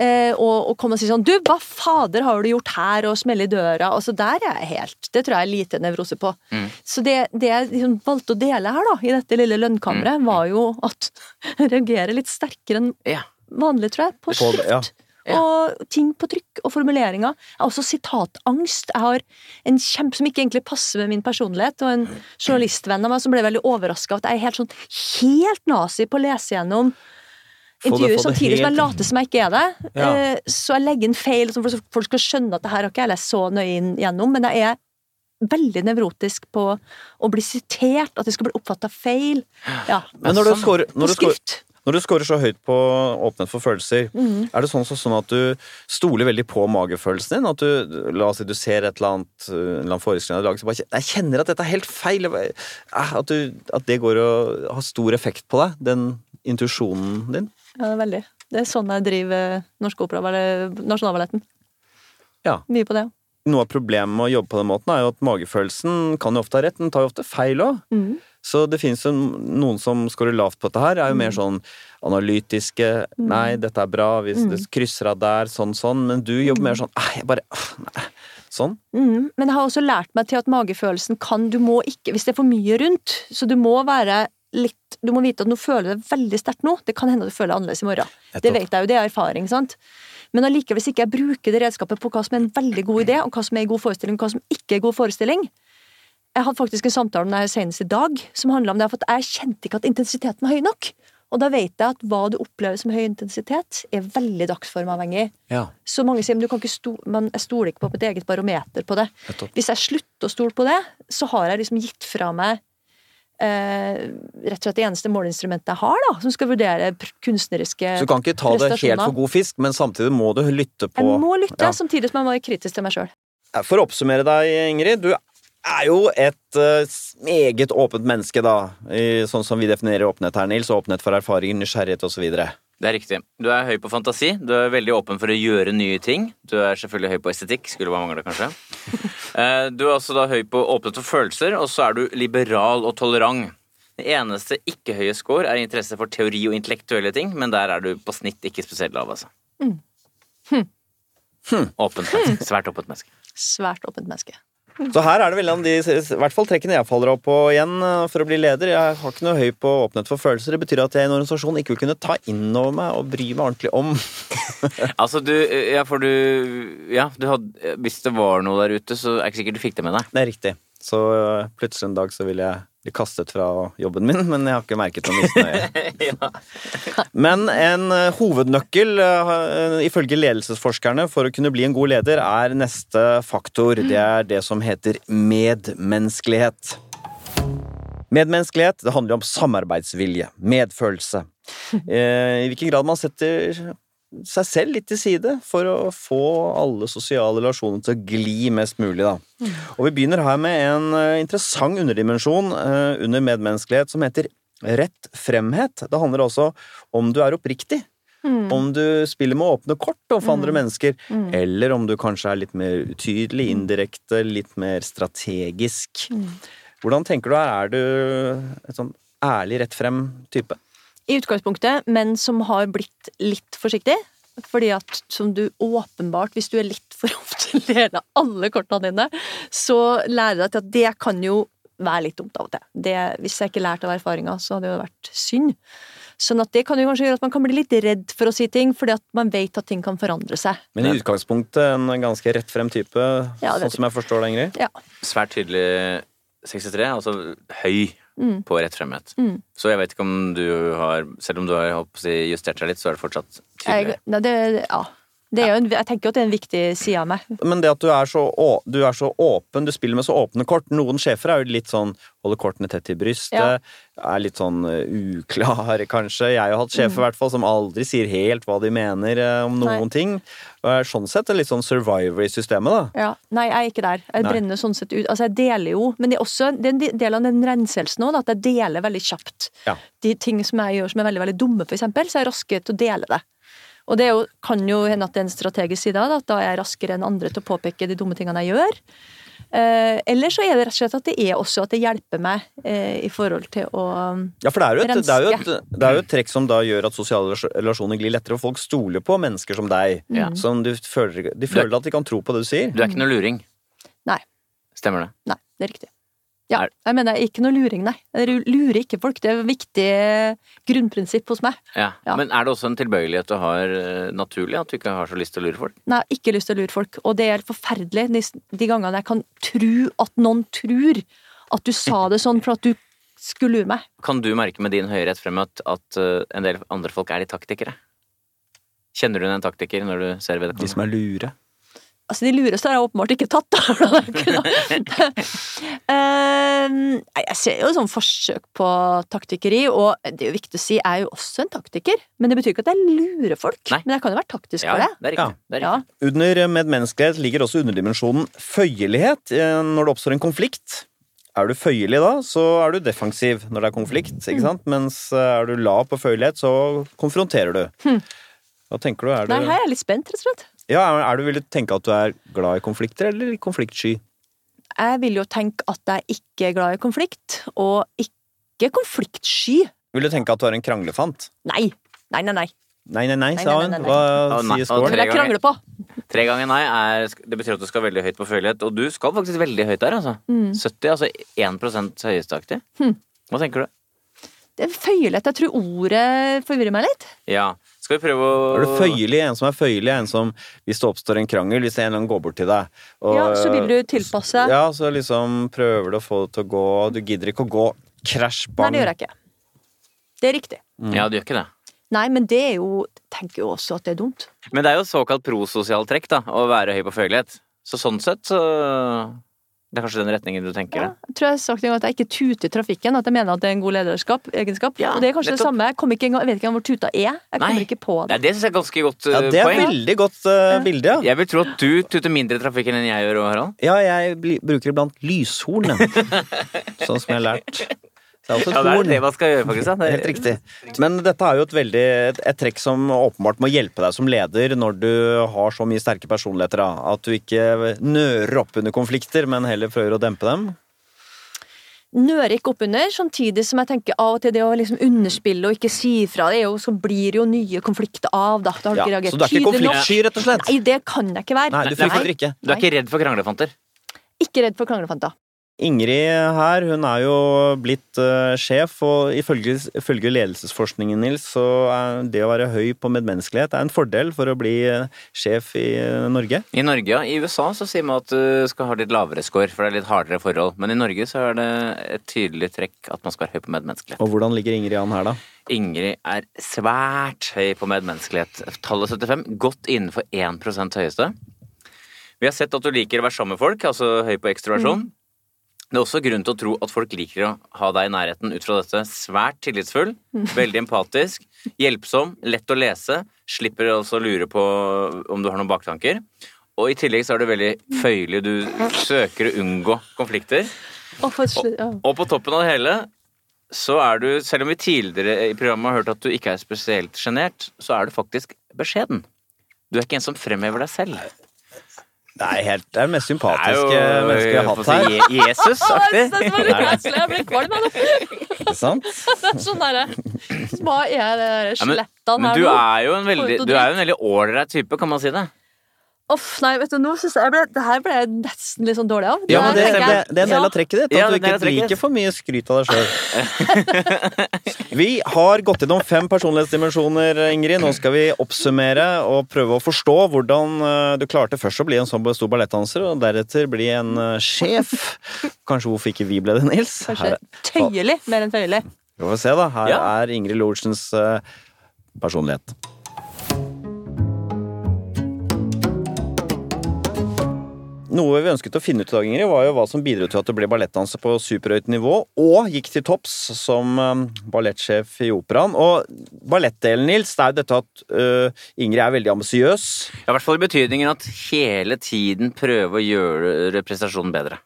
Eh, og, og komme og si sånn Du, hva fader har du gjort her? Og smelle i døra. Altså, der er jeg helt Det tror jeg er lite nevrose på. Mm. Så det, det jeg liksom valgte å dele her, da, i dette lille lønnkammeret, Mm. var jo at jeg reagerer litt sterkere enn Ja. vanlig, tror jeg, på skrift. ja. Ja. Og ting på trykk og formuleringer. Jeg har også sitatangst. Jeg har en kjempe som ikke egentlig passer med min personlighet, og en journalistvenn av meg som ble veldig overraska at jeg er helt sånn helt nazi på å lese gjennom intervjuer, samtidig som jeg later som jeg ikke er det. Ja. Eh, Så jeg legger inn feil, for at folk skal skjønne at det her har ikke jeg lest så nøye inn gjennom, men jeg er veldig nevrotisk på å bli sitert, at det skal bli oppfatta feil. Ja. Men når du scorer, når du skrift. når du scorer så høyt på åpenhet for følelser, mm. er det sånn, sånn at du stoler veldig på magefølelsen din? At du, la oss si du ser et eller annet, uh, en eller annen forestilling av laget, så bare kjenner, jeg kjenner at dette er helt feil. Eh, At, du, at det går og har stor effekt på deg, den intuisjonen din? Ja, det er veldig. Det er sånn jeg driver Norsk Opera, eller Nasjonalballetten. Ja. Mye på det. Noe av problemet med å jobbe på den måten er jo at magefølelsen kan jo ofte ha rett, den tar jo ofte feil òg. Mm. Så det finnes jo noen som scorer lavt på dette her, er jo mer sånn analytiske Nei, dette er bra, hvis det krysser av der, sånn, sånn. Men du jobber mer sånn Nei, jeg bare nei. Sånn. Mm, men jeg har også lært meg til at magefølelsen kan Du må ikke Hvis det er for mye rundt, så du må være litt Du må vite at nå føler du det veldig sterkt nå. Det kan hende at du føler det annerledes i morgen. Det vet jeg jo, det er erfaring, sant. Men allikevel, hvis ikke jeg bruker det redskapet på hva som er en veldig god idé, og hva som er en god forestilling, og hva som ikke er en god forestilling Jeg hadde faktisk en samtale med deg senest i dag som handla om det, for at jeg kjente ikke at intensiteten var høy nok. Og da vet jeg at hva du opplever som høy intensitet, er veldig dagsformavhengig. Ja. Så mange sier men du kan ikke sto men jeg stoler ikke på mitt eget barometer på det. Hvis jeg slutter å stole på det, så har jeg liksom gitt fra meg eh, rett og slett det eneste måleinstrumentet jeg har, da, som skal vurdere kunstneriske prestasjoner. Så du kan ikke ta det helt for god fisk, men samtidig må du lytte på Jeg må lytte, Ja. samtidig som jeg må være kritisk til meg sjøl. For å oppsummere deg, Ingrid. Du er jo et uh, meget åpent menneske, da. I, sånn som vi definerer åpenhet her, Nils. Åpenhet for erfaringer, nysgjerrighet osv. Det er riktig. Du er høy på fantasi. Du er veldig åpen for å gjøre nye ting. Du er selvfølgelig høy på estetikk. Skulle bare mangle, kanskje. Eh, Du er også da høy på åpenhet for følelser, og så er du liberal og tolerant. Det eneste ikke-høye score er interesse for teori og intellektuelle ting, men der er du på snitt ikke spesielt lav, altså. Åpent menneske. Svært åpent menneske. Svært åpent menneske. Så her er det veldig av de i hvert fall trekkene jeg faller opp på igjen eh, for å bli leder. Jeg har ikke noe høy på åpenhet for følelser. Det betyr at jeg i en organisasjon ikke vil kunne ta inn over meg og bry meg ordentlig om. Altså, du Ja, for du Ja, du hadde Hvis det var noe der ute, så er det ikke sikkert du fikk det med deg. Det er riktig. Så plutselig en dag så vil jeg bli kastet fra jobben min, men jeg har ikke merket noe misnøye. Men en øh, hovednøkkel, øh, ifølge ledelsesforskerne, for å kunne bli en god leder, er neste faktor. Det er det som heter medmenneskelighet. Medmenneskelighet det handler om samarbeidsvilje, medfølelse. Eh, I hvilken grad man setter seg selv litt til side for å få alle sosiale relasjoner til å gli mest mulig. Da. Og vi begynner her med en eh, interessant underdimensjon eh, under medmenneskelighet som heter rett fremhet. Det handler også om du er oppriktig. Mm. Om du spiller med åpne kort overfor andre mennesker, Mm. eller om du kanskje er litt mer utydelig, indirekte, litt mer strategisk. Mm. Hvordan tenker du her? Er du et sånn ærlig, rett frem-type? I utgangspunktet, men som har blitt litt forsiktig. Fordi at som du åpenbart, hvis du er litt for ofte deler alle kortene dine, så lærer du deg til at det kan jo være litt dumt av og til. Det, hvis jeg ikke lærte av erfaringa, så hadde det jo vært synd. Sånn at det kan jo kanskje gjøre at man kan bli litt redd for å si ting, fordi at man vet at ting kan forandre seg. Men i utgangspunktet en ganske rett frem type, Ja, sånn som jeg forstår det, Ingrid? Ja. Svært tydelig 63, altså høy Mm. på rett fremhet. Mm. Så jeg vet ikke om du har Selv om du har si, justert deg litt, så er det fortsatt tydelig. Jeg, det, ja. Det er jo en, jeg tenker jo at det er en viktig side av meg. Men det at du er, så, å, du er så åpen, du spiller med så åpne kort Noen sjefer er jo litt sånn holder kortene tett til brystet, Ja. er litt sånn uh, uklare, kanskje. Jeg har hatt sjefer i hvert fall som aldri sier helt hva de mener uh, om noen Nei. ting. Er sånn sett litt sånn survivor i systemet, da. Ja, Nei, jeg er ikke der. Jeg Nei. brenner sånn sett ut. Altså, jeg deler jo, men det er også det er en del av den renselsen òg, at jeg deler veldig kjapt. Ja. De ting som jeg gjør som er veldig veldig dumme, for eksempel, så er jeg raskere til å dele det. Og det er jo, kan jo hende at det er en strategisk side av det, at da er jeg raskere enn andre til å påpeke de dumme tingene jeg gjør. Eh, eller så er det rett og slett at det er også at det hjelper meg eh, i forhold til å Ja, for det er, jo et, det, er jo et, det er jo et trekk som da gjør at sosiale relasjoner glir lettere, og folk stoler på mennesker som deg. Ja. Som du føler, de føler at de kan tro på det du sier. Du er ikke noe luring. Nei. Stemmer det? Nei, det er riktig. Ja, jeg mener ikke noe luring, nei. Jeg lurer ikke folk. Det er et viktig grunnprinsipp hos meg. Ja. Ja. Men er det også en tilbøyelighet du har eh, naturlig, at du ikke har så lyst til å lure folk? Nei, ikke lyst til å lure folk. Og det er forferdelig de, de gangene jeg kan tro at noen tror at du sa det sånn for at du skulle lure meg. Kan du merke med din høye rett frem at, at eh, en del andre folk er de taktikere? Kjenner du en taktiker når du ser De som er lure. Altså, de lureste har jeg åpenbart ikke tatt, da. Eh, jeg ser jo sånn forsøk på taktikkeri, og det er jo viktig å si, jeg er jo også en taktiker. Men det betyr ikke at jeg lurer folk. Nei. Men jeg kan jo være taktisk Ja, for det. det er ja. Det er Ja. Under medmenneskelighet ligger også underdimensjonen føyelighet. Eh, Når det oppstår en konflikt, er du føyelig da, så er du defensiv når det er konflikt, ikke sant? Mens eh, er du lav på føyelighet, så konfronterer du. Hm. Hva tenker du? Er du, Nei, her er jeg litt spent, rett og slett. Ja, er- du vil du tenke at du er glad i konflikter, eller konfliktsky? Jeg vil jo tenke at jeg ikke er glad i konflikt, og ikke konfliktsky. Vil du tenke at du er en kranglefant? Nei. Nei, nei, nei. Nei, nei, nei, sa hun. Hva sier Det scoren? Jeg ganger. på. Tre ganger nei er Det betyr at du skal veldig høyt på føyelighet, og du skal faktisk veldig høyt der, altså. Mm. 70, altså 1 høyesteaktig. Hm. Hva tenker du? Det er føyelighet. Jeg tror ordet forvirrer meg litt. Ja. Skal vi prøve å Er du føyelig? En som er føyelig, en som hvis det oppstår en krangel, hvis en eller annen går bort til deg og, Ja, så vil du tilpasse. Ja, så liksom prøver du å få det til å gå, du gidder ikke å gå. Krasj, Nei, det gjør jeg ikke. Det er riktig. Ja, du gjør ikke det. Nei, men det er jo Tenker jo også at det er dumt. Men det er jo såkalt prososialt trekk, da, å være høy på føyelighet. Så sånn sett så Det er kanskje den retningen du tenker Ja, jeg tror jeg har sagt en gang at jeg ikke tuter i trafikken, at jeg mener at det er en god lederskap, egenskap. Ja, og det er kanskje det samme. Jeg, ikke engang, jeg vet ikke engang hvor tuta er. Jeg kommer Nei. ikke på det. Nei, det syns jeg er ganske godt Ja, uh, det er poeng. veldig godt uh, bilde, ja. Jeg vil tro at du tuter mindre i trafikken enn jeg gjør, Harald. Ja, jeg bruker iblant lyshorn, sånn som jeg har lært. Det er også et Ja, det er det man skal gjøre, faktisk. Ja. Det er- Helt riktig. Men dette er jo et veldig et, trekk som åpenbart må hjelpe deg som leder når du har så mye sterke personligheter. Da. At du ikke nører opp under konflikter, men heller prøver å dempe dem. Nører ikke opp under, samtidig som jeg tenker av og til det å liksom underspille og ikke si ifra, det er jo, så blir det jo nye konflikter av, da. Da har du Ja, ikke reagert så du er ikke konfliktsky, rett og slett? Nei, det kan jeg ikke være. Nei, du Nei, frykter ikke. Du er ikke redd for kranglefanter? Ikke redd for kranglefanter. Ingrid her, hun er jo blitt eh, sjef, og ifølge, ifølge ledelsesforskningen, Nils, så er det å være høy på medmenneskelighet er en fordel for å bli eh, sjef i eh, Norge. I Norge, ja. I USA så sier man at du skal ha litt lavere score, for det er litt hardere forhold. Men i Norge så er det et tydelig trekk at man skal være høy på medmenneskelighet. Og hvordan ligger Ingrid an her, da? Ingrid er svært høy på medmenneskelighet. Tallet 75, godt innenfor 1% høyeste. Vi har sett at du liker å være sammen med folk, altså høy på ekstroversjon. Det er også grunn til å tro at folk liker å ha deg i nærheten ut fra dette. Svært tillitsfull, veldig empatisk, hjelpsom, lett å lese. Slipper altså å lure på om du har noen baktanker. Og i tillegg så er du veldig føyelig. Du søker å unngå konflikter. Ja. Og på toppen av det hele så er du, selv om vi tidligere i programmet har hørt at du ikke er spesielt sjenert, så er du faktisk beskjeden. Du er ikke en som fremhever deg selv. Det er, helt, det er det mest sympatiske jo mennesket jeg har hatt her. si, Jesus-aktig. Jeg blir kvalm av det. Sant? Det er sånn derre Hva er det men her du nå? du er jo en veldig ålreit type, kan man si det. Uff, nei, vet du, nå synes jeg, ble, det her ble jeg nesten litt sånn dårlig av. Ja, men det, det, det er en del av trekket ditt. At Ja, du det ikke liker for mye skryt av deg sjøl. Vi har gått gjennom fem personlighetsdimensjoner, Ingrid. Nå skal vi oppsummere og prøve å forstå hvordan eh, du klarte først å bli en sånn stor ballettdanser, og deretter bli en eh, sjef. Kanskje hvorfor ikke vi ble det, Nils? Kanskje tøyelig mer enn tøyelig. vi får se, da. Her Ja. er Ingrid Lorentzens eh, personlighet. Noe vi ønsket å finne ut i dag, Ingrid, var jo hva som bidro til at det ble ballettdanser på superhøyt nivå, og gikk til topps som um, ballettsjef i operaen. Og ballettdelen, Nils, det er jo dette at uh, Ingrid er veldig ambisiøs. Ja, I hvert fall i betydningen at hele tiden prøve å gjøre prestasjonen bedre.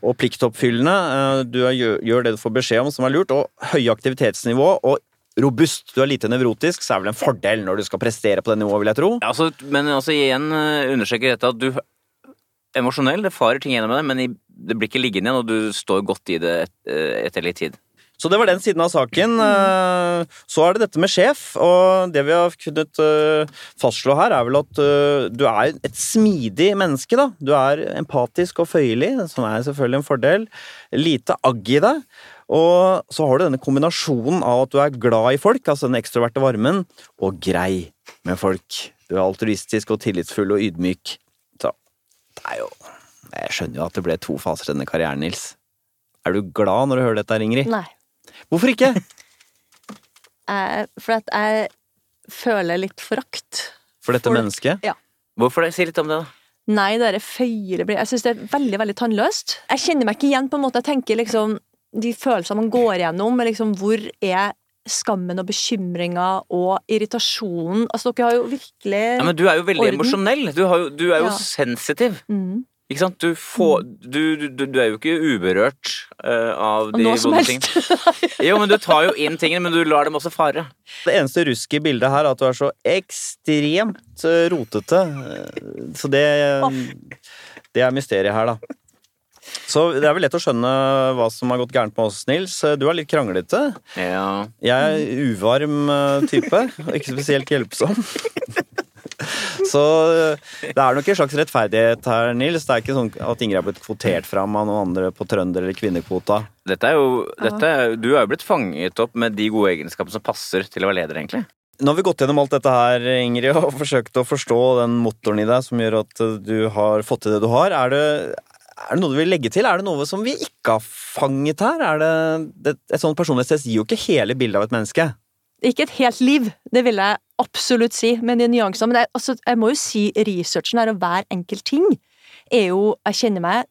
Og pliktoppfyllende. øh, Du gjør, det du får beskjed om, som er lurt. Og høye aktivitetsnivå. Og robust. Du er lite nevrotisk, så er vel en fordel når du skal prestere på det nivået, vil jeg tro. Ja, altså, men altså igjen understreker dette at du Emosjonell, det farer ting gjennom deg, men det blir ikke liggende igjen, og du står godt i det et, eh, etter litt tid. Så det var den siden av saken. Eh, Så er det dette med sjef, og det vi har kunnet eh, fastslå her, er vel at du er et smidig menneske, da. Du er empatisk og føyelig, som er selvfølgelig en fordel. Lite agg i deg. Og så har du denne kombinasjonen av at du er glad i folk, altså den ekstroverte varmen, og grei med folk. Du er altruistisk og tillitsfull og ydmyk. Det er jo Jeg skjønner jo at det ble to faser i denne karrieren, Nils. Er du glad når du hører dette, Ingrid? Nei. Hvorfor ikke? For at jeg føler litt forakt. For dette For- mennesket? Hvorfor det? Si litt om det, da. Nei, det derre blir Jeg syns det er veldig, veldig tannløst. Jeg kjenner meg ikke igjen, på en måte. Jeg tenker liksom De følelsene man går igjennom, er liksom hvor er skammen og bekymringa og irritasjonen Altså, dere har jo virkelig Ja, men du er jo veldig Orden. emosjonell. Du, har jo, du er jo Ja. sensitiv. mm. Ikke sant? Du, får, du, du, du er jo ikke uberørt uh, av Og de vonde helst. tingene. Jo, men du tar jo inn tingene, men du lar dem også fare. Det eneste rusket i bildet her er at du er så ekstremt rotete. Så det Det er mysteriet her, da. Så det er vel lett å skjønne hva som har gått gærent med oss, Nils. Du er litt kranglete. Ja. Jeg er uvarm eh, type, og ikke spesielt hjelpsom. Så eh, det er nok en slags rettferdighet her, Nils. Det er ikke sånn at Ingrid har blitt kvotert fram av noen andre på trønder- eller kvinnekvota. Dette er jo, dette, er- du er jo blitt fanget opp med de gode egenskapene som passer til å være leder, egentlig. Nå har vi gått gjennom alt dette her, Ingrid, og forsøkt å forstå den motoren i deg som gjør at du har fått til det du har. Er det, er det noe du vil legge til? Er det noe som vi ikke har fanget her? Er det, det, et sånt personlighetstest gir jo ikke hele bildet av et menneske. Ikke et helt liv, det vil jeg absolutt si, men de nyansene. Men jeg, altså, jeg må jo si researchen her, og hver enkelt ting, er jo Jeg kjenner meg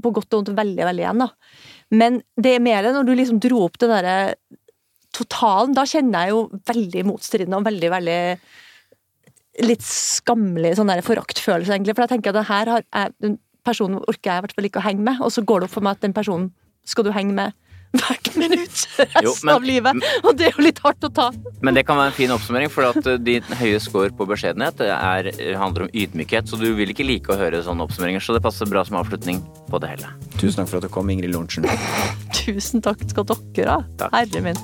på godt og vondt veldig, veldig igjen, da. Men det er mer når du liksom dro opp den derre totalen, da kjenner jeg jo veldig motstridende og veldig, veldig litt skammelig sånn der foraktfølelse, egentlig. For jeg tenker at det her har jeg, personen orker jeg i hvert fall ikke å henge med, og så går det opp for meg at den personen skal du henge med hvert minutt resten Jo, men- av livet. Og det er jo litt hardt å ta. Men det kan være en fin oppsummering, for at eh, din høye score på beskjedenhet er, handler om ydmykhet. Så du vil ikke like å høre sånne oppsummeringer, så det passer bra som avslutning på det hele. Tusen takk for at du kom, Ingrid Lorentzen. Tusen takk skal dere ha. Herre min.